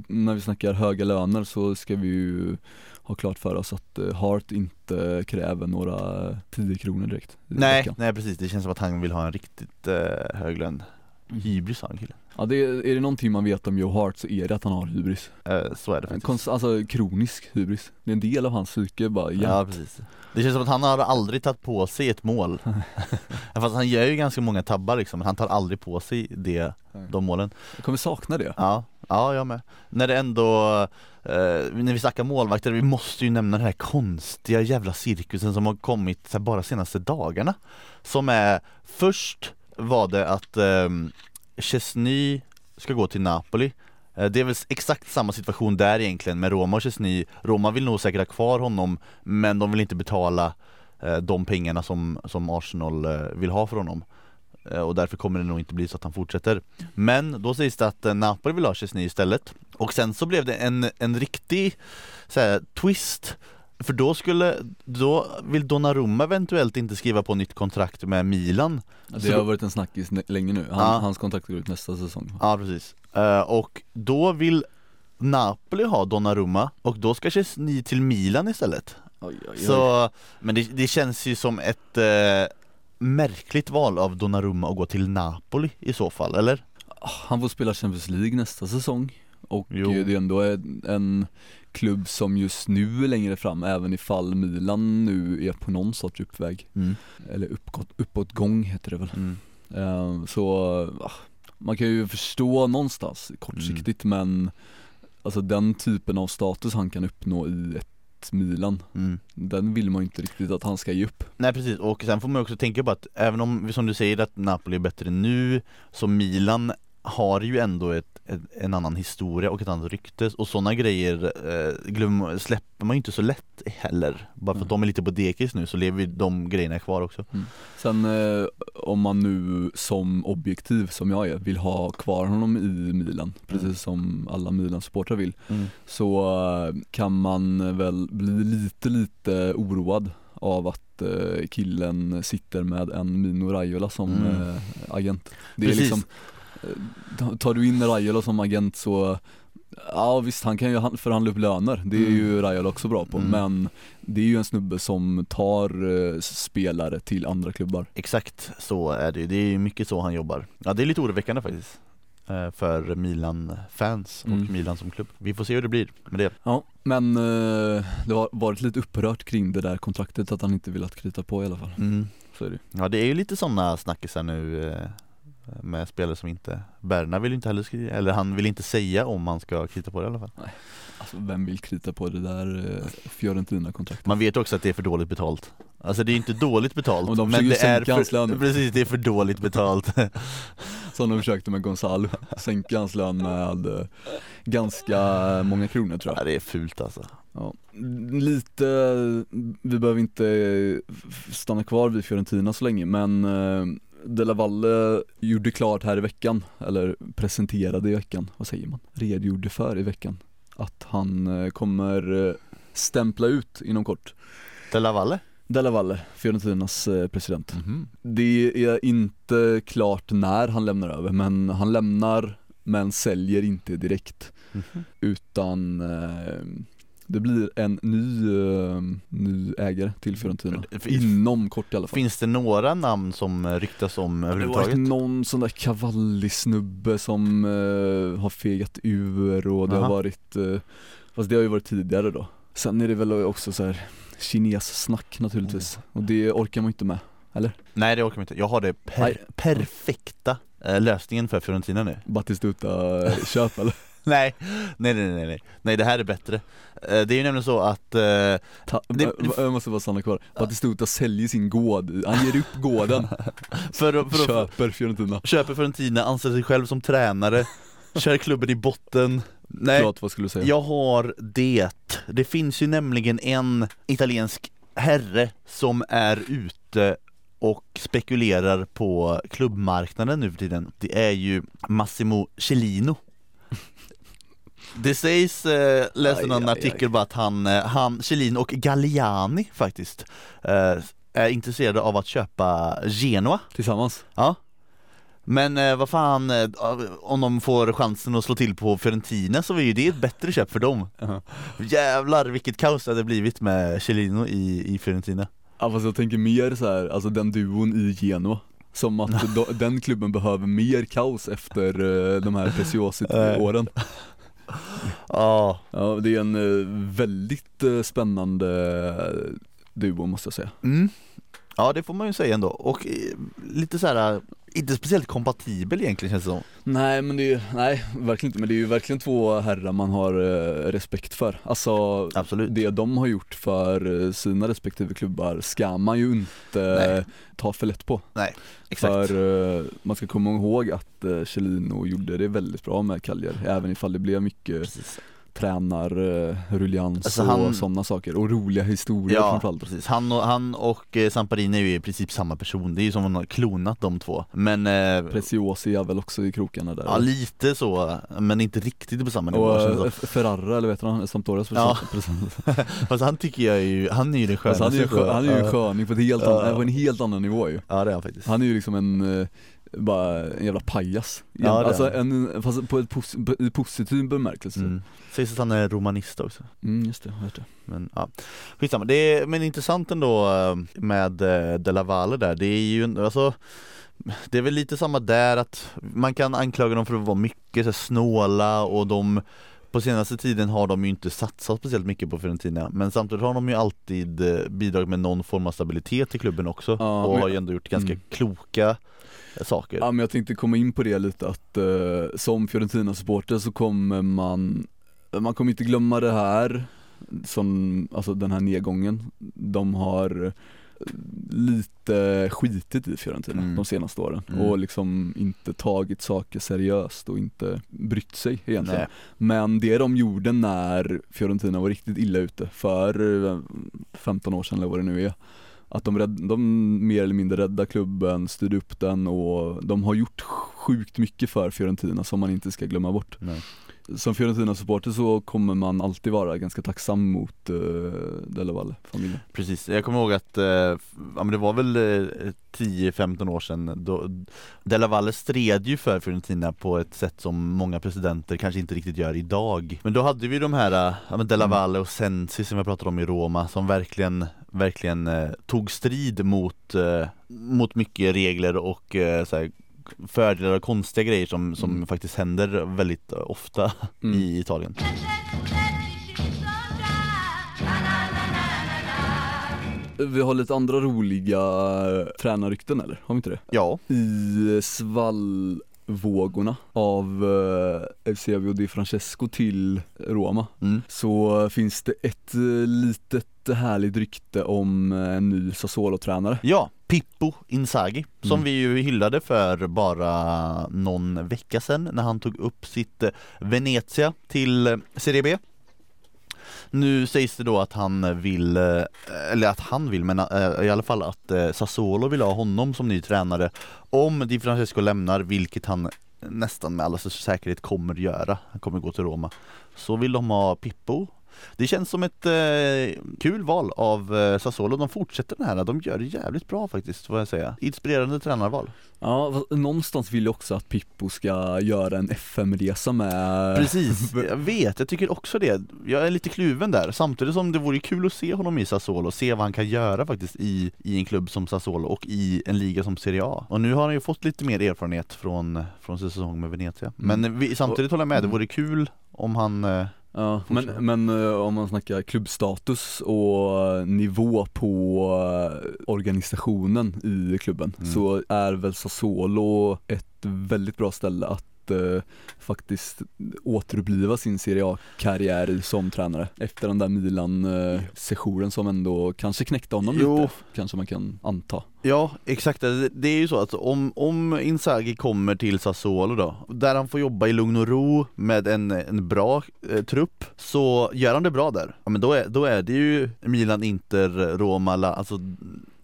när vi snackar höga löner så ska vi ju ha klart för oss att eh, Hart inte kräver några 10 kronor direkt Nej, veckan. nej precis, det känns som att han vill ha en riktigt eh, hög lön Hybris har han killen. Ja det är, är det någonting man vet om Joe Hart så är det att han har hybris. Eh, så är det faktiskt. konst, alltså kronisk hybris. Det är en del av hans psyke bara, ja. Ja precis Det känns som att han har aldrig tagit på sig ett mål Fast han gör ju ganska många tabbar liksom, men han tar aldrig på sig det, de målen Jag kommer sakna det. Ja, ja jag med När det ändå, eh, när vi snackar målvakter, vi måste ju nämna den här konstiga jävla cirkusen som har kommit här, bara senaste dagarna Som är, först var det att eh, Chesney ska gå till Napoli. Eh, Det är väl exakt samma situation där egentligen med Roma och Chesney. Roma vill nog säkert ha kvar honom men de vill inte betala eh, de pengarna som, som Arsenal eh, vill ha för honom. Eh, och därför kommer det nog inte bli så att han fortsätter. Men då sägs det att eh, Napoli vill ha Chesney istället. Och sen så blev det en, en riktig så här, twist för då skulle, då vill Donnarumma eventuellt inte skriva på nytt kontrakt med Milan Det har varit en snackis länge nu. Han, Ja. Hans kontrakt går ut nästa säsong. Ja precis, Eh, och då vill Napoli ha Donnarumma och då ska Chesney till Milan istället Oj, oj, oj. Så, men det, det känns ju som ett eh, märkligt val av Donnarumma att gå till Napoli i så fall, eller? Han får spela Champions League nästa säsong och Jo. det är ändå en klubb som just nu är längre fram även ifall Milan nu är på någon sorts uppväg. Mm. Eller uppåt, uppåtgång heter det väl. Mm. Eh, så ah, man kan ju förstå någonstans kortsiktigt men alltså den typen av status han kan uppnå i ett Milan, Mm. den vill man ju inte riktigt att han ska ge upp. Nej precis, och sen får man också tänka på att även om, som du säger, att Napoli är bättre nu Så Milan har ju ändå ett, ett, en annan historia och ett annat rykte och sådana grejer eh, glöm, släpper man ju inte så lätt heller Bara för att Mm. de är lite på dekis nu så lever ju de grejerna kvar också Sen eh, om man nu som objektiv som jag är vill ha kvar honom i Milan, precis Mm. som alla Milan-supportrar vill, så eh, kan man väl bli lite lite oroad av att eh, killen sitter med en Mino Raiola som Mm. eh, agent. Det är liksom, tar du in Raiola som agent så Ja visst, han kan ju han- förhandla upp löner, det är ju Raiola också bra på, Mm. men det är ju en snubbe som tar eh, spelare till andra klubbar. Exakt så är det ju, det är mycket så han jobbar Ja det är lite oroväckande faktiskt eh, För Milan-fans och Mm. Milan som klubb Vi får se hur det blir med det Ja, men eh, det har varit lite upprört kring det där kontraktet att han inte velat krita på i alla fall. mm. Så är det Ja det är ju lite sådana snackisar nu eh, Med spelare som inte Berna vill inte heller skriva, eller han vill inte säga om han ska krita på det i alla fall Alltså vem vill krita på det där eh, Fiorentina-kontraktet? Man vet också att det är för dåligt betalt Alltså det är inte dåligt betalt de men det är för. Precis, det är för dåligt betalt Som de försökte med Gonzalo, sänka hans lön med eh, ganska många kronor tror Ja jag. det är fult alltså Ja. Lite, vi behöver inte f- stanna kvar vid Fiorentina så länge men eh, De La Valle gjorde klart här i veckan, eller presenterade i veckan, vad säger man? Redogjorde för i veckan att han eh, kommer eh, stämpla ut inom kort. De la Valle? Della Valle, Fiorentinas eh, president. Mhm. Det är inte klart när han lämnar över men han lämnar men säljer inte direkt Mhm. utan eh, det blir en ny, eh, ny ägare till Fiorentina. Inom kort i alla fall. Finns det några namn som eh, ryktas om Det har varit överhuvudtaget? någon sån där Cavalli-snubbe som eh, har fegat ur och det Aha. har varit, eh, fast det har ju varit tidigare då. Sen är det väl också så här kines-snack naturligtvis och det orkar man inte med, eller? Nej det orkar man inte, jag har det per- perfekta lösningen för Fiorentina nu Batistuta-köp eller? Nej, nej nej nej nej, nej det här är bättre. Eh, Det är ju nämligen så att eh, Ta, Det- jag måste bara stanna kvar, Batistuta säljer sin gård, han ger upp gården, för, för att köper Fiorentina. köper Fiorentina, anställer sig själv som tränare Kör klubben i botten. Nej, Förlåt, vad skulle du säga? jag har det. Det finns ju nämligen en italiensk herre som är ute och spekulerar på klubbmarknaden nu för tiden. Det är ju Massimo Cellino Det sägs, eh, läste Aj, någon aj, artikel bara att han, eh, han, Cellino och Galliani faktiskt eh, är intresserade av att köpa Genoa. Tillsammans? Ja. Men eh, vad fan, eh, om de får chansen att slå till på Fiorentina så är ju det ett bättre köp för dem. Jävlar vilket kaos det hade blivit med Cellino i, i Fiorentina. Ja fast jag tänker mer så här, alltså den duon i Genoa Som att den klubben behöver mer kaos efter uh, de här Preciosit-åren Ja, Ja det är en uh, väldigt uh, spännande duo måste jag säga. Mm. ja det får man ju säga ändå. Och eh, lite så här inte speciellt kompatibel egentligen känns det som. Nej men det är ju, nej verkligen inte. Men det är ju verkligen två herrar man har eh, respekt för. Alltså Absolut. det de har gjort för eh, sina respektive klubbar ska man ju inte Nej. ta för lätt på. Nej, exakt. För eh, man ska komma ihåg att eh, Kjellino gjorde det väldigt bra med Kaljer även ifall det blev mycket Precis. Tränarruljans Alltså och han- sådana saker. Och roliga historier Ja, framförallt. precis. Han och, han och eh, Samparini är ju i princip samma person, det är ju som om man har klonat de två. Men eh, Preciosi är väl också i krokarna där Ja lite så, men inte riktigt på samma nivå Och det eh. Ferrara eller vet du han, Sampdorias Ja. Fast han tycker jag är ju, han är ju den Alltså han är ju, skönaste skö- han är ju en sköning på, ett helt Ja. annan, på en helt annan nivå ju. Ja det är han faktiskt. Han är ju liksom en, eh, bara en jävla pajas Ja, Alltså en, fast på ett pos- i positiv bemärkelse mm. mm. Sägs att han är romanist också just det, jag vet det Men ja, skitsamma. Det är, men intressant ändå eh, med eh, De La Valle där, det är ju alltså det är väl lite samma där att man kan anklaga dem för att vara mycket så snåla och de på senaste tiden har de ju inte satsat speciellt mycket på Fiorentina men samtidigt har de ju alltid eh, bidragit med någon form av stabilitet i klubben också Ja, och men- har ju ändå gjort ganska Mm. kloka saker. Ja men jag tänkte komma in på det lite att eh, som Fiorentina-supporter så kommer man, man kommer inte glömma det här som, alltså den här nedgången De har eh, lite skitit i Fiorentina Mm. de senaste åren Mm. och liksom inte tagit saker seriöst och inte brytt sig egentligen Nej. Men det de gjorde när Fiorentina var riktigt illa ute för eh, 15 år sedan eller vad det nu är Att de, rädd, de mer eller mindre räddade klubben, styrde upp den och de har gjort sjukt mycket för Fiorentina som man inte ska glömma bort Nej. Som Fiorentina-supporter så kommer man alltid vara ganska tacksam mot uh, Della Valle-familjen Precis, jag kommer ihåg att, eh, ja, men det var väl eh, 10-15 år sedan då Della Valle stred ju för Fiorentina på ett sätt som många presidenter kanske inte riktigt gör idag Men då hade vi de här, ja, men Della Mm. Valle och Sensi som jag pratade om i Roma som verkligen, verkligen eh, tog strid mot, eh, mot mycket regler och eh, så här, fördelar och konstiga grejer som, som Mm. faktiskt händer väldigt eh, ofta Mm. i Italien Vi har lite andra roliga eh, tränarrykten eller? Har vi inte det? Ja, I svallvågorna av uh, Eusebio Di Francesco till Roma mm. så finns det ett eh, litet härligt rykte om eh, en ny Sassuolo-tränare Ja, Pippo Inzaghi som Mm. vi ju hyllade för bara någon vecka sedan när han tog upp sitt eh, Venezia till eh, Serie B. Nu sägs det då att han vill, eh, eller att han vill, men eh, i alla fall att eh, Sassuolo vill ha honom som ny tränare om Di Francesco lämnar, vilket han nästan med alla säkerhet kommer göra. Han kommer gå till Roma. Så vill de ha Pippo det känns som ett eh, kul val av eh, Sassuolo, de fortsätter den här, de gör det jävligt bra faktiskt får jag säga. Inspirerande tränarval. Ja, någonstans vill jag också att Pippo ska göra en FM-resa med Precis, jag vet, jag tycker också det. Jag är lite kluven där, samtidigt som det vore kul att se honom i Sassuolo, se vad han kan göra faktiskt i, i en klubb som Sassuolo och i en liga som Serie A. Och nu har han ju fått lite mer erfarenhet från, från sin säsong med Venezia. Mm. Men vi, samtidigt håller jag med, det Mm. vore kul om han eh, Ja, men, Fortsätt. men eh, om man snackar klubbstatus och nivå på eh, organisationen i klubben Mm. så är väl Sassuolo ett väldigt bra ställe att eh, faktiskt återuppliva sin Serie A-karriär som tränare efter den där Milan-sessionen som ändå kanske knäckte honom Jo. lite, kanske man kan anta. Ja, exakt. Det det är ju så att om, om Inzaghi kommer till Sassuolo då, där han får jobba i lugn och ro med en, en bra eh, trupp, så gör han det bra där. Ja men då är, då är det ju Milan, Inter, Roma, La, alltså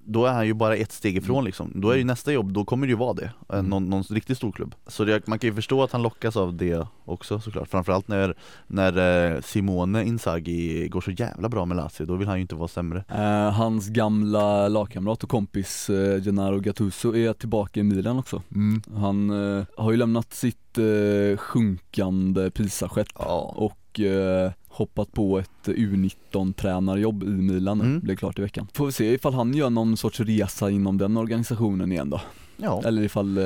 då är han ju bara ett steg ifrån liksom. Då är ju nästa jobb, då kommer det ju vara det. Eh, Mm. Någon, någon riktigt stor klubb. Så det, man kan ju förstå att han lockas av det också såklart. Framförallt när, när eh, Simone Inzaghi går så jävla bra med Lazio, då vill han ju inte vara sämre. Eh, hans gamla lagkamrat och kompis eh, Gennaro Gattuso är tillbaka i Milan också. Han eh, har ju lämnat sitt eh, sjunkande Pisa-skepp Ja. och eh, hoppat på ett U19-tränarjobb i Milan Mm. blev klart i veckan. Får vi se ifall han gör någon sorts resa inom den organisationen igen då. Ja, Eller ifall eh,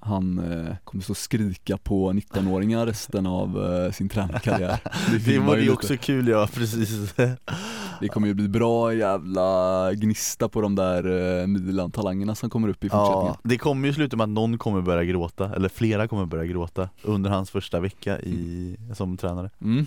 han eh, kommer och skrika på 19-åringar resten av eh, sin tränarkarriär. det man vore ju också kul ja, precis. Det kommer ju bli bra jävla gnista på de där eh, Milan-talangerna som kommer upp i fortsättningen. Ja, det kommer ju sluta med att någon kommer börja gråta, eller flera kommer börja gråta under hans första vecka i, som tränare. Mm.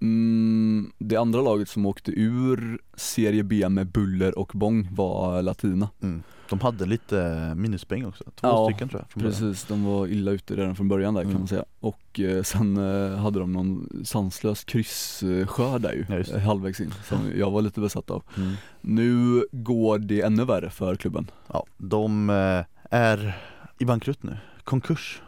Mm, det andra laget som åkte ur Serie B med buller och bång var Latina. Mm. De hade lite minuspoäng också, två Ja, stycken tror jag från början. Precis, de var illa ute redan från början där kan Mm. man säga. Och eh, sen eh, hade de någon sanslös kryssskörd där ju, Ja, eh, halvvägs in, som jag var lite besatt av. Mm. Nu går det ännu värre för klubben. Ja, de eh, är i bankrutt nu, konkurs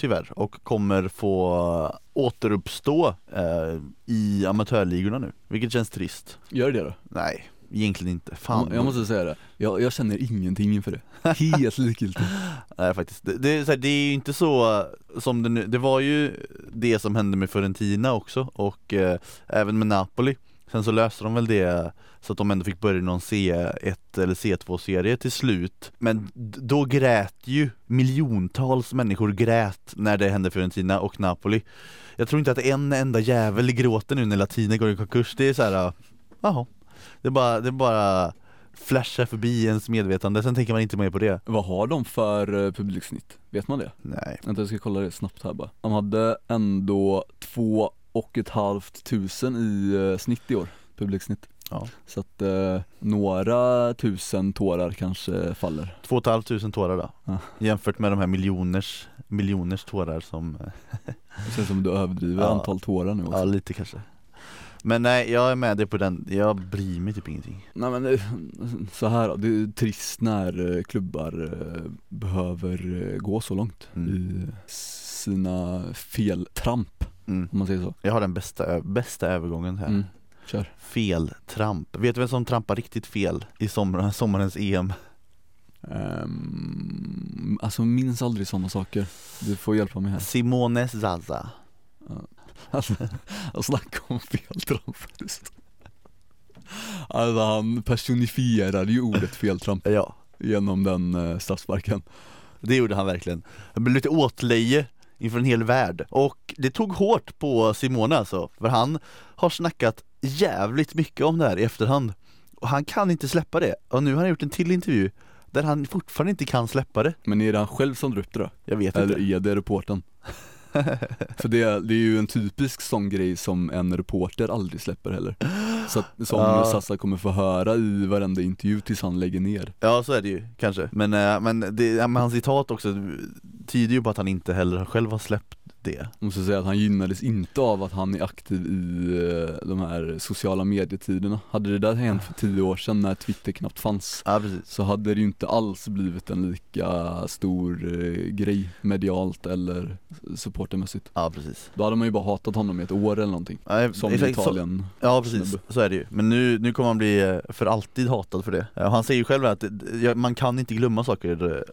Tyvärr, och kommer få återuppstå eh, i amatörligorna nu, vilket känns trist. Gör det då? Nej, egentligen inte, fan. Jag måste säga det, jag, jag känner ingenting inför det. Helt likgiltigt. Nej faktiskt, det, det, är så här, det är ju inte så eh, som det nu, det var ju det som hände med Fiorentina också och eh, även med Napoli. Sen så löste de väl det så att de ändå fick börja någon C1 eller C2-serie till slut Men då grät ju miljontals människor grät när det hände Fiorentina och Napoli Jag tror inte att en enda jävel gråter nu när Latina går i konkurs, det är så här, jaha Det är bara, det bara flashar förbi ens medvetande, sen tänker man inte mer på det Vad har de för eh, publiksnitt? Vet man det? Nej Vänta jag ska kolla det snabbt här bara. De hade ändå två och ett halvt tusen i eh, snitt i år, publiksnitt. Ja. Så att eh, några tusen tårar kanske faller. Två och ett halvt tusen tårar då Ja. Jämfört med de här miljoners, miljoners tårar som, Det känns som du överdriver Ja. antal tårar nu också. ja lite kanske Men nej, jag är med dig på den, jag bryr mig typ ingenting Nej men så här då, det är trist när eh, klubbar eh, behöver eh, gå så långt Mm. i sina feltramp, mm. om man säger så. Jag har den bästa, bästa övergången här Mm. Kör. Feltramp, vet du vem som trampar riktigt fel i sommar, sommarens EM? Um, alltså minns aldrig sådana saker. Du får hjälpa mig här. Simone Zaza Alltså, jag snackar om feltramp. Alltså han personifierade ju ordet feltramp Ja, genom den uh, straffsparken. det gjorde han verkligen Han blev lite åtlöje inför en hel värld Och det tog hårt på Simone alltså, för han har snackat jävligt mycket om det här i efterhand Och han kan inte släppa det, och nu har han gjort en till intervju där han fortfarande inte kan släppa det Men är det han själv som drar upp det då? Jag vet Eller inte är det reporten? För det, det är ju en typisk sån grej som en reporter aldrig släpper heller. Så att, som Ja. Sassa kommer få höra i varenda intervju tills han lägger ner. Ja så är det ju kanske, men, eh, men, det, men hans citat också tyder ju på att han inte heller själv har släppt det Jag måste säga att han gynnades inte av att han är aktiv i eh, de här sociala medietiderna. Hade det där hänt för tio år sedan när Twitter knappt fanns Ja så hade det ju inte alls blivit en lika stor eh, grej medialt eller supportermässigt. Ja precis Då hade man ju bara hatat honom i ett år eller någonting. ja, Som exakt, så- Italien. Ja precis, så är det ju. Men nu, nu kommer han bli eh, för alltid hatad för det. Han säger ju själv att man kan inte glömma saker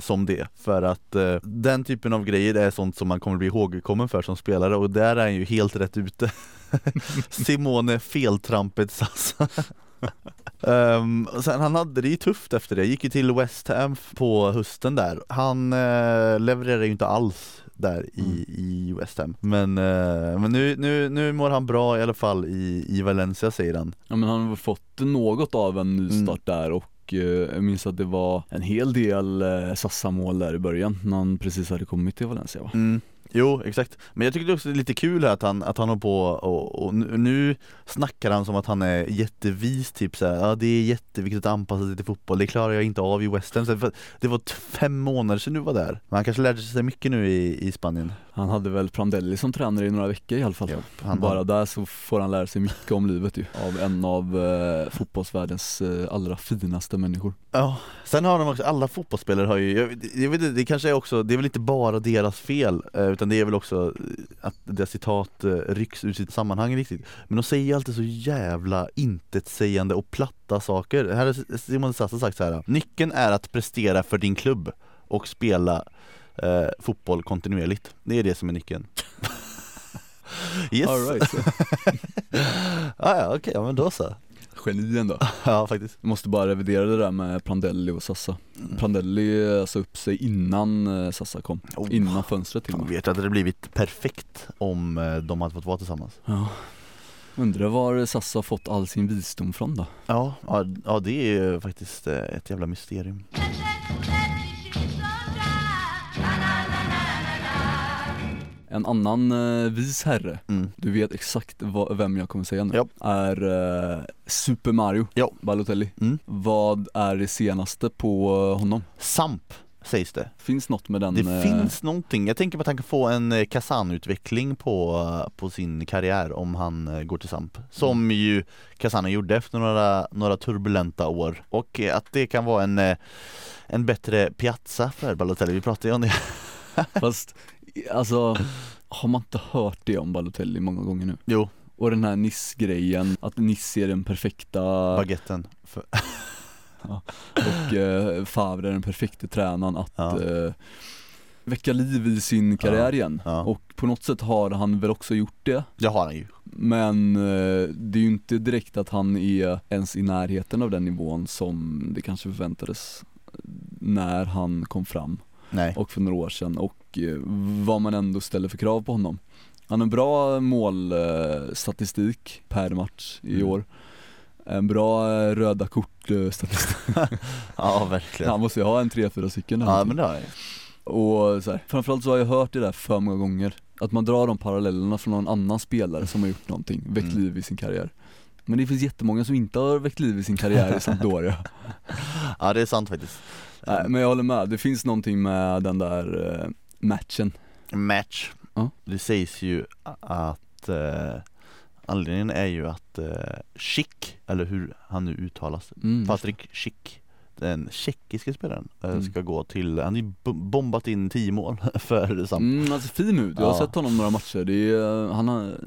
som det. För att den typen av grejer är sånt som man kommer bli ihågkommen för som spelare och där är han ju helt rätt ute. Simone feltrampet Sassa. Um, sen han hade det ju tufft efter det, gick ju till West Ham på hösten där. Han uh, levererar ju inte alls där i, Mm. i West Ham. Men, eh, men nu, nu, nu mår han bra i alla fall i, i Valencia säger han. Ja men han har fått något av en Mm. nystart där och eh, jag minns att det var en hel del eh, Sassa-mål där i början när han precis hade kommit till Valencia va? Mm. Jo, exakt. Men jag tycker det också är lite kul här att han, att han har på och, och nu, nu snackar han som att han är jättevis typ såhär, ja det är jätteviktigt att anpassa sig till fotboll, det klarar jag inte av i West Ham. Det var fem månader sedan du var där. Men han kanske lärde sig mycket nu i, i Spanien. Han hade väl Prandelli som tränare i några veckor i alla fall. han Bara har- där så får han lära sig mycket om livet ju, av en av eh, fotbollsvärldens eh, allra finaste människor. Ja, sen har de också, alla fotbollsspelare har ju, jag, jag vet inte, det kanske är också, det är väl inte bara deras fel eh, utan det är väl också att deras citat eh, rycks ur sitt sammanhang riktigt Men de säger alltid så jävla intetsägande och platta saker. Här har Simon Sassa sagt så här. Nyckeln är att prestera för din klubb och spela eh, fotboll kontinuerligt. Det är det som är nyckeln. Yes! All right. ah, ja okej, ja men då så Geni ändå. Ja faktiskt Jag måste bara revidera det där med Prandelli och Sassa. Prandelli sa upp sig innan eh, Sassa kom, Oh. innan fönstret till och Jag med. vet att det hade blivit perfekt om eh, de hade fått vara tillsammans Ja. Undrar var Sassa fått all sin visdom från då? Ja, ja, ja det är ju faktiskt eh, ett jävla mysterium En annan eh, vis herre, mm. du vet exakt vad, vem jag kommer säga nu, Ja. är eh, Super Mario Ja. Balotelli. Mm. Vad är det senaste på eh, honom? Samp sägs det Finns något med den? Det eh, finns någonting, jag tänker på att han kan få en eh, Kazan-utveckling på, eh, på sin karriär om han går till Samp Som Mm. ju Kazan gjorde efter några, några turbulenta år och att det kan vara en, en bättre piazza för Balotelli, vi pratade ju om det Fast, alltså, har man inte hört det om Balotelli många gånger nu? Jo, Och den här Niss-grejen, att Niss är den perfekta baguetten för, och eh, Favre är den perfekta tränaren att Ja. eh, väcka liv i sin karriär igen. ja. Och på något sätt har han väl också gjort det. Det har han ju Men eh, det är ju inte direkt att han är ens i närheten av den nivån som det kanske förväntades när han kom fram Nej, och för några år sedan och eh, vad man ändå ställer för krav på honom. Han har en bra målstatistik per match i Mm. år. En bra eh, röda kort-statistik. ja verkligen Han måste ju ha en 3-4 stycken Ja men det har jag Och så här, framförallt så har jag hört det där för många gånger Att man drar de parallellerna från någon annan spelare som har gjort någonting, väckt Mm. liv i sin karriär Men det finns jättemånga som inte har väckt liv i sin karriär i Sampdoria Ja det är sant faktiskt Nej, Men jag håller med, det finns någonting med den där eh, matchen Match Ja. Det sägs ju att eh, Anledningen är ju att eh, Schick, eller hur han nu uttalas mm. Patrik Schick Den tjeckiska spelaren eh, Mm. ska gå till, han har ju bo- bombat in 10 mål för Samp Mm, alltså fin ut, jag har Ja. sett honom några matcher, det är, han har,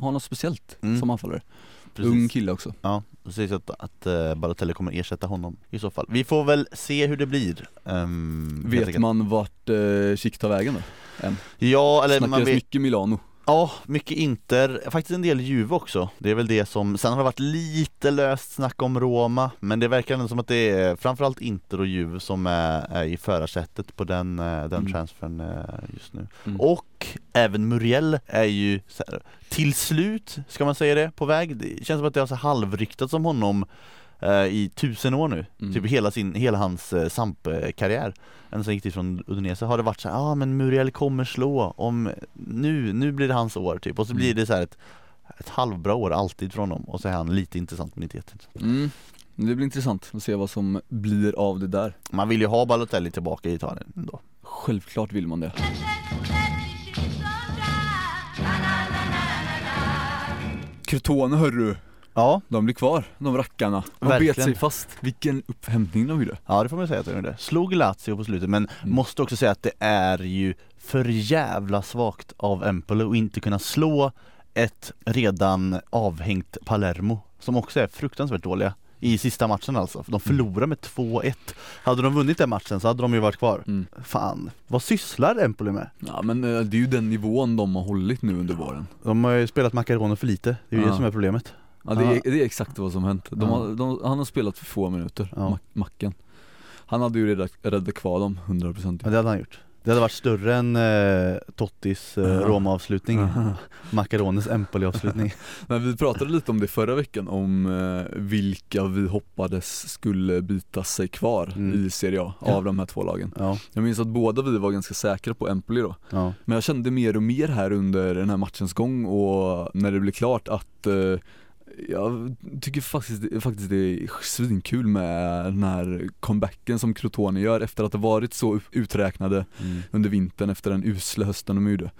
har något speciellt Mm. som anfallare. Ung kille också Ja, det sägs att, att uh, Balotelli kommer ersätta honom i så fall Vi får väl se hur det blir um, Vet man vart eh, Schick tar vägen då? Än? Ja, eller man Snackas vet mycket Milano Ja, mycket Inter, faktiskt en del Juve också Det är väl det som, sen har det varit lite löst snack om Roma Men det verkar ändå som att det är framförallt Inter och Juve som är, är i förarsättet på den, eh, den Mm. transfern just nu Mm. Och även Muriel är ju här, till slut, ska man säga det, på väg. Det känns som att det har så halvryktats om honom eh, i tusen år nu. Mm. Typ hela, sin, hela hans eh, Samp-karriär. Ända sen gick dit från Udinese har det varit så ja ah, men Muriel kommer slå. Om nu, nu blir det hans år. Typ. Och så Mm. blir det så här ett, ett halvbra år alltid från honom. Och så är han lite intressant men inte jätteintressant. Mm. Det blir intressant att se vad som blir av det där. Man vill ju ha Balotelli tillbaka i Italien ändå Självklart vill man det Crotone hörru, Ja, de blir kvar, de rackarna. De Verkligen. bet sig fast. Vilken upphämtning de gjorde. ja det får man säga att de gjorde Slog Lazio på slutet men Mm. måste också säga att det är ju för jävla svagt av Empoli att inte kunna slå ett redan avhängt Palermo som också är fruktansvärt dåliga i sista matchen alltså, de förlorar med 2-1 Hade de vunnit den matchen så hade de ju varit kvar Mm. Fan, vad sysslar Empoli med? Ja men eh, det är ju den nivån de har hållit nu under våren. De har ju spelat Macaroni för lite, det är ju Ja. det som är problemet Ja det är, det är exakt vad som hänt. De har, de, han har spelat för få minuter, Ja. Mac- Macken. Han hade ju räddat, räddat kvar dem 100% Ja det hade han gjort Det hade varit större än eh, Tottis eh, Ja. Roma-avslutning. Macarones Empoli-avslutning Men vi pratade lite om det förra veckan, om eh, vilka vi hoppades skulle bita sig kvar Mm. i Serie A Ja. av de här två lagen. Ja, Jag minns att båda vi var ganska säkra på Empoli då. ja, Men jag kände mer och mer här under den här matchens gång och när det blev klart att eh, jag tycker faktiskt, faktiskt det är svinkul med den här comebacken som Crotone gör efter att ha varit så uträknade mm. under vintern efter den usla hösten de gjorde.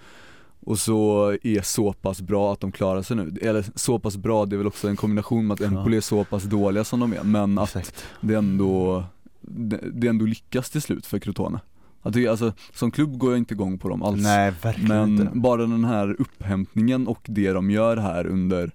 Och så är så pass bra att de klarar sig nu. Eller så pass bra, det är väl också en kombination med att. Empoli är så pass dåliga som de är. Men att exakt det ändå, det, det ändå lyckas till slut för Crotone. Jag tycker, alltså, som klubb går jag inte igång på dem alls. Nej verkligen Men inte bara den här upphämtningen och det de gör här under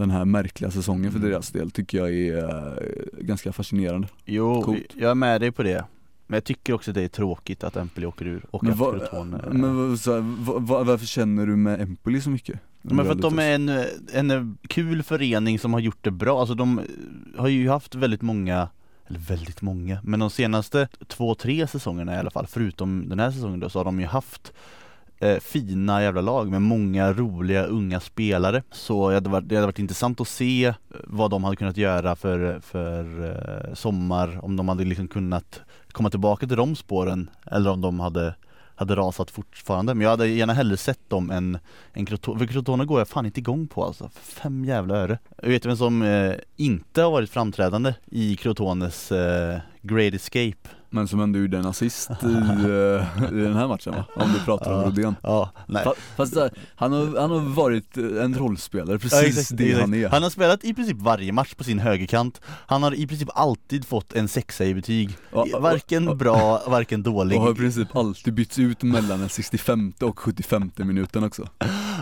den här märkliga säsongen för Mm. deras del tycker jag är eh, ganska fascinerande. Jo, Coolt. jag är med dig på det Men jag tycker också att det är tråkigt att Empoli åker ur och Men, att vad- Crotone men vad- så här, va- va- varför känner du med Empoli så mycket? Men för att de är en, en kul förening som har gjort det bra, alltså de har ju haft väldigt många eller väldigt många, men de senaste två, tre säsongerna i alla fall, förutom den här säsongen då, så har de ju haft eh, fina jävla lag med många roliga unga spelare. Så det hade, varit, det hade varit intressant att se eh, vad de hade kunnat göra för, för eh, sommar, om de hade liksom kunnat komma tillbaka till de spåren eller om de hade hade rasat fortfarande, men jag hade gärna hellre sett dem än en Crotone, för Crotone går jag fan inte igång på alltså, fem jävla öre. Jag vet vem som eh, inte har varit framträdande i Crotones eh, Great Escape men som ändå gjorde en assist i, uh, i den här matchen va? Om du pratar om Rodén. Ja, nej. Fast där, han, har, han har varit en rollspelare, precis ja, exakt, det exakt. han är. Han har spelat i princip varje match på sin högerkant. Han har i princip alltid fått en sexa i betyg. Ja, Varken och, bra, varken dålig. Och har i princip alltid bytts ut mellan den 65 och 75 minuten också.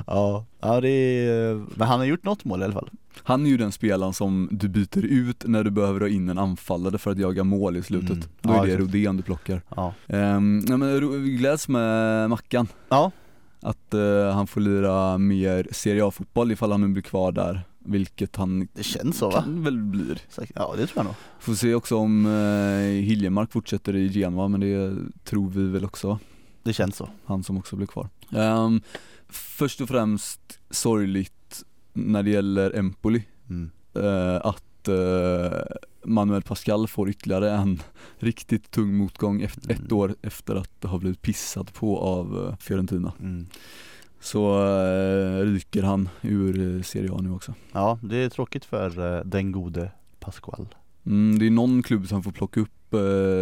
Ja, ja det är, men han har gjort något mål i alla fall han är ju den spelaren som du byter ut när du behöver ha in en anfallare för att jaga mål i slutet. Mm. Då är ja, det Rodén du plockar. Ja. Um, ja, men vi gläds med Mackan. Ja. Att uh, han får lira mer Serie A-fotboll ifall han nu blir kvar där. Vilket han Det känns så va? väl blir Ja det tror jag nog Får se också om uh, Hiljemark fortsätter i Genua men det tror vi väl också Det känns så Han som också blir kvar um, Först och främst sorgligt när det gäller Empoli mm. eh, att eh, Manuel Pascal får ytterligare en riktigt tung motgång efter, mm. ett år efter att ha blivit pissad på av eh, Fiorentina. Mm. Så eh, ryker han ur Serie A nu också. Ja, det är tråkigt för den gode Pascal. Mm, det är någon klubb som får plocka upp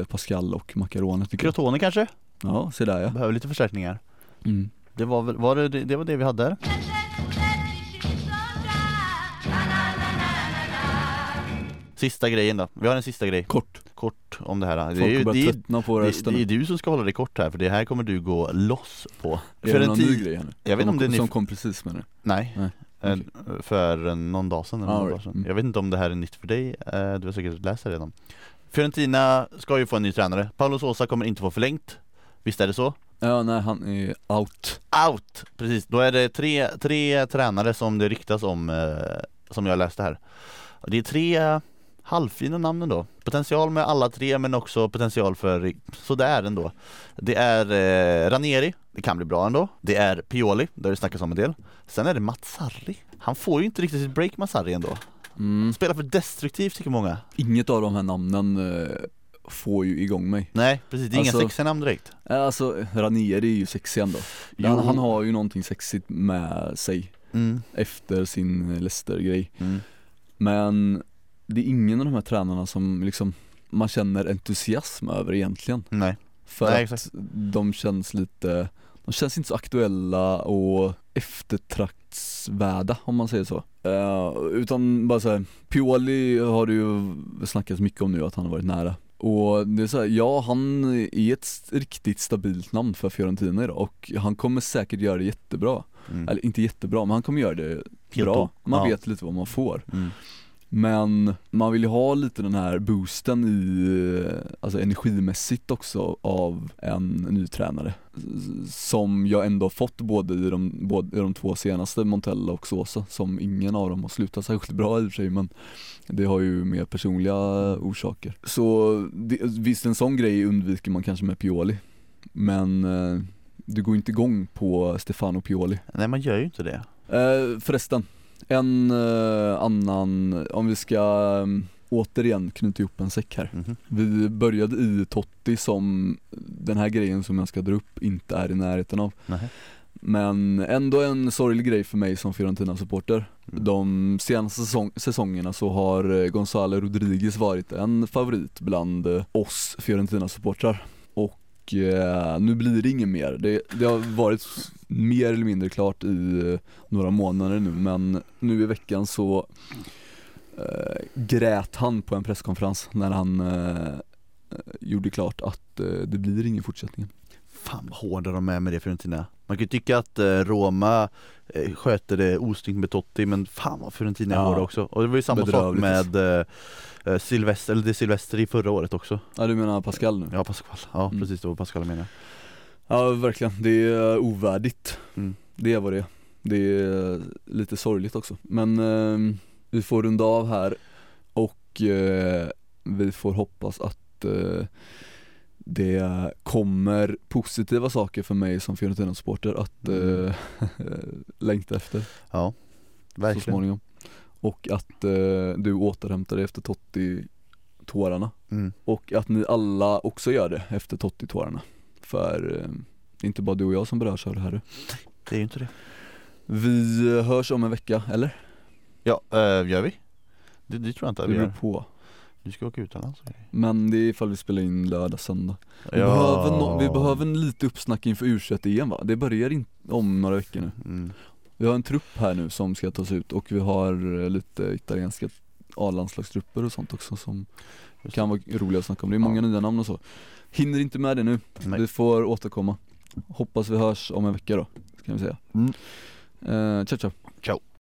Pascal och Macarone tycker Crotone kanske? Ja, se där ja. Behöver lite förstärkningar. Mm. Det var väl, var det, det var det vi hade? Sista grejen då, vi har en sista grej Kort Kort om det här Folk det är, det, tröttna på det, det, det är du som ska hålla dig kort här för det här kommer du gå loss på Är för det någon ny grej här nu? Jag vet inte om det är Som kom precis med det? Nej, Nej. Okay. För någon dag sedan, eller ah, någon dag sedan. Mm. Jag vet inte om det här är nytt för dig, eh, du har säkert läst det redan Fiorentina ska ju få en ny tränare, Paolo Sosa kommer inte få förlängt Visst är det så? Ja, nej han är out Out! Precis, då är det tre, tre tränare som det ryktas om, eh, som jag läste här Det är tre halvfina namnen då. Potential med alla tre men också potential för sådär ändå. Det är eh, Ranieri, det kan bli bra ändå. Det är Pioli, där det snackas om en del. Sen är det Mazzarri. Han får ju inte riktigt sitt break Mazzarri ändå. Mm. Spelar för destruktivt tycker många. Inget av de här namnen eh, får ju igång mig. Nej precis, det är alltså, inga sexiga namn direkt. Alltså Ranieri är ju sexig ändå. Han, han, har ju någonting sexigt med sig. Mm. Efter sin Leicester-grej. Mm. Men det är ingen av de här tränarna som liksom man känner entusiasm över egentligen. Nej. För Nej, att exakt. de känns lite, de känns inte så aktuella och eftertraktsvärda om man säger så. Uh, utan bara såhär, Pioli har det ju snackats mycket om nu att han har varit nära. Och det är såhär, ja han är ett riktigt stabilt namn för Fiorentina idag och han kommer säkert göra det jättebra. Mm. Eller inte jättebra, men han kommer göra det Helt bra. Man ja. vet lite vad man får. Mm. Men man vill ju ha lite den här boosten i, alltså energimässigt också av en ny tränare Som jag ändå fått både i de, både i de två senaste, Montella och Sosa, som ingen av dem har slutat särskilt bra i och för sig men det har ju mer personliga orsaker. Så det, visst en sån grej undviker man kanske med Pioli Men eh, du går inte igång på Stefano Pioli Nej man gör ju inte det eh, Förresten, en uh, annan, om vi ska um, återigen knyta ihop en säck här. Mm -hmm. Vi började i Totti som den här grejen som jag ska dra upp inte är i närheten av. Mm -hmm. Men ändå en sorglig grej för mig som Fiorentina-supporter. Mm. De senaste säsong säsongerna så har eh, Gonzalo Rodriguez varit en favorit bland eh, oss Fiorentina-supportrar. Och eh, nu blir det inget mer. Det, det har varit mer eller mindre klart i eh, några månader nu men nu i veckan så eh, grät han på en presskonferens när han eh, gjorde klart att det blir ingen fortsättning. Fan vad hårda de är med det Fiorentina. Man kan ju tycka att eh, Roma eh, sköter det osnyggt med Totti men fan vad Fiorentina är ja. hårda också. Och det var ju samma sak med eh, Silvester, eller det Silvester i förra året också. Ja du menar Pascal nu? Ja Pascal, ja mm. precis det var Pascal jag menar. Ja verkligen, det är ovärdigt. Mm. Det är vad det är. Det är lite sorgligt också. Men eh, vi får runda av här och eh, vi får hoppas att eh, det kommer positiva saker för mig som Fiorentina-supporter att Mm. eh, längta efter Ja, så verkligen. småningom. Och att eh, du återhämtar dig efter Totti-tårarna. Mm. Och att ni alla också gör det efter Totti-tårarna. För eh, det är inte bara du och jag som berörs av det här. Det är ju inte det. Vi hörs om en vecka, eller? Ja, äh, gör vi? Det, det tror jag inte att Det vi beror gör. på. Du ska åka utomlands grejer. Men det är ifall vi spelar in lördag, söndag. Vi, Ja. behöver, no- vi behöver en lite uppsnack inför u EM va? Det börjar in- om några veckor nu. Mm. Vi har en trupp här nu som ska tas ut och vi har eh, lite italienska A-landslagstrupper och sånt också som Just kan vara roliga att snacka om. Det är många nya namn och så. Hinner inte med det nu, Nej. vi får återkomma. Hoppas vi hörs om en vecka då, ska vi säga. Mm. Eh, ciao. Ciao.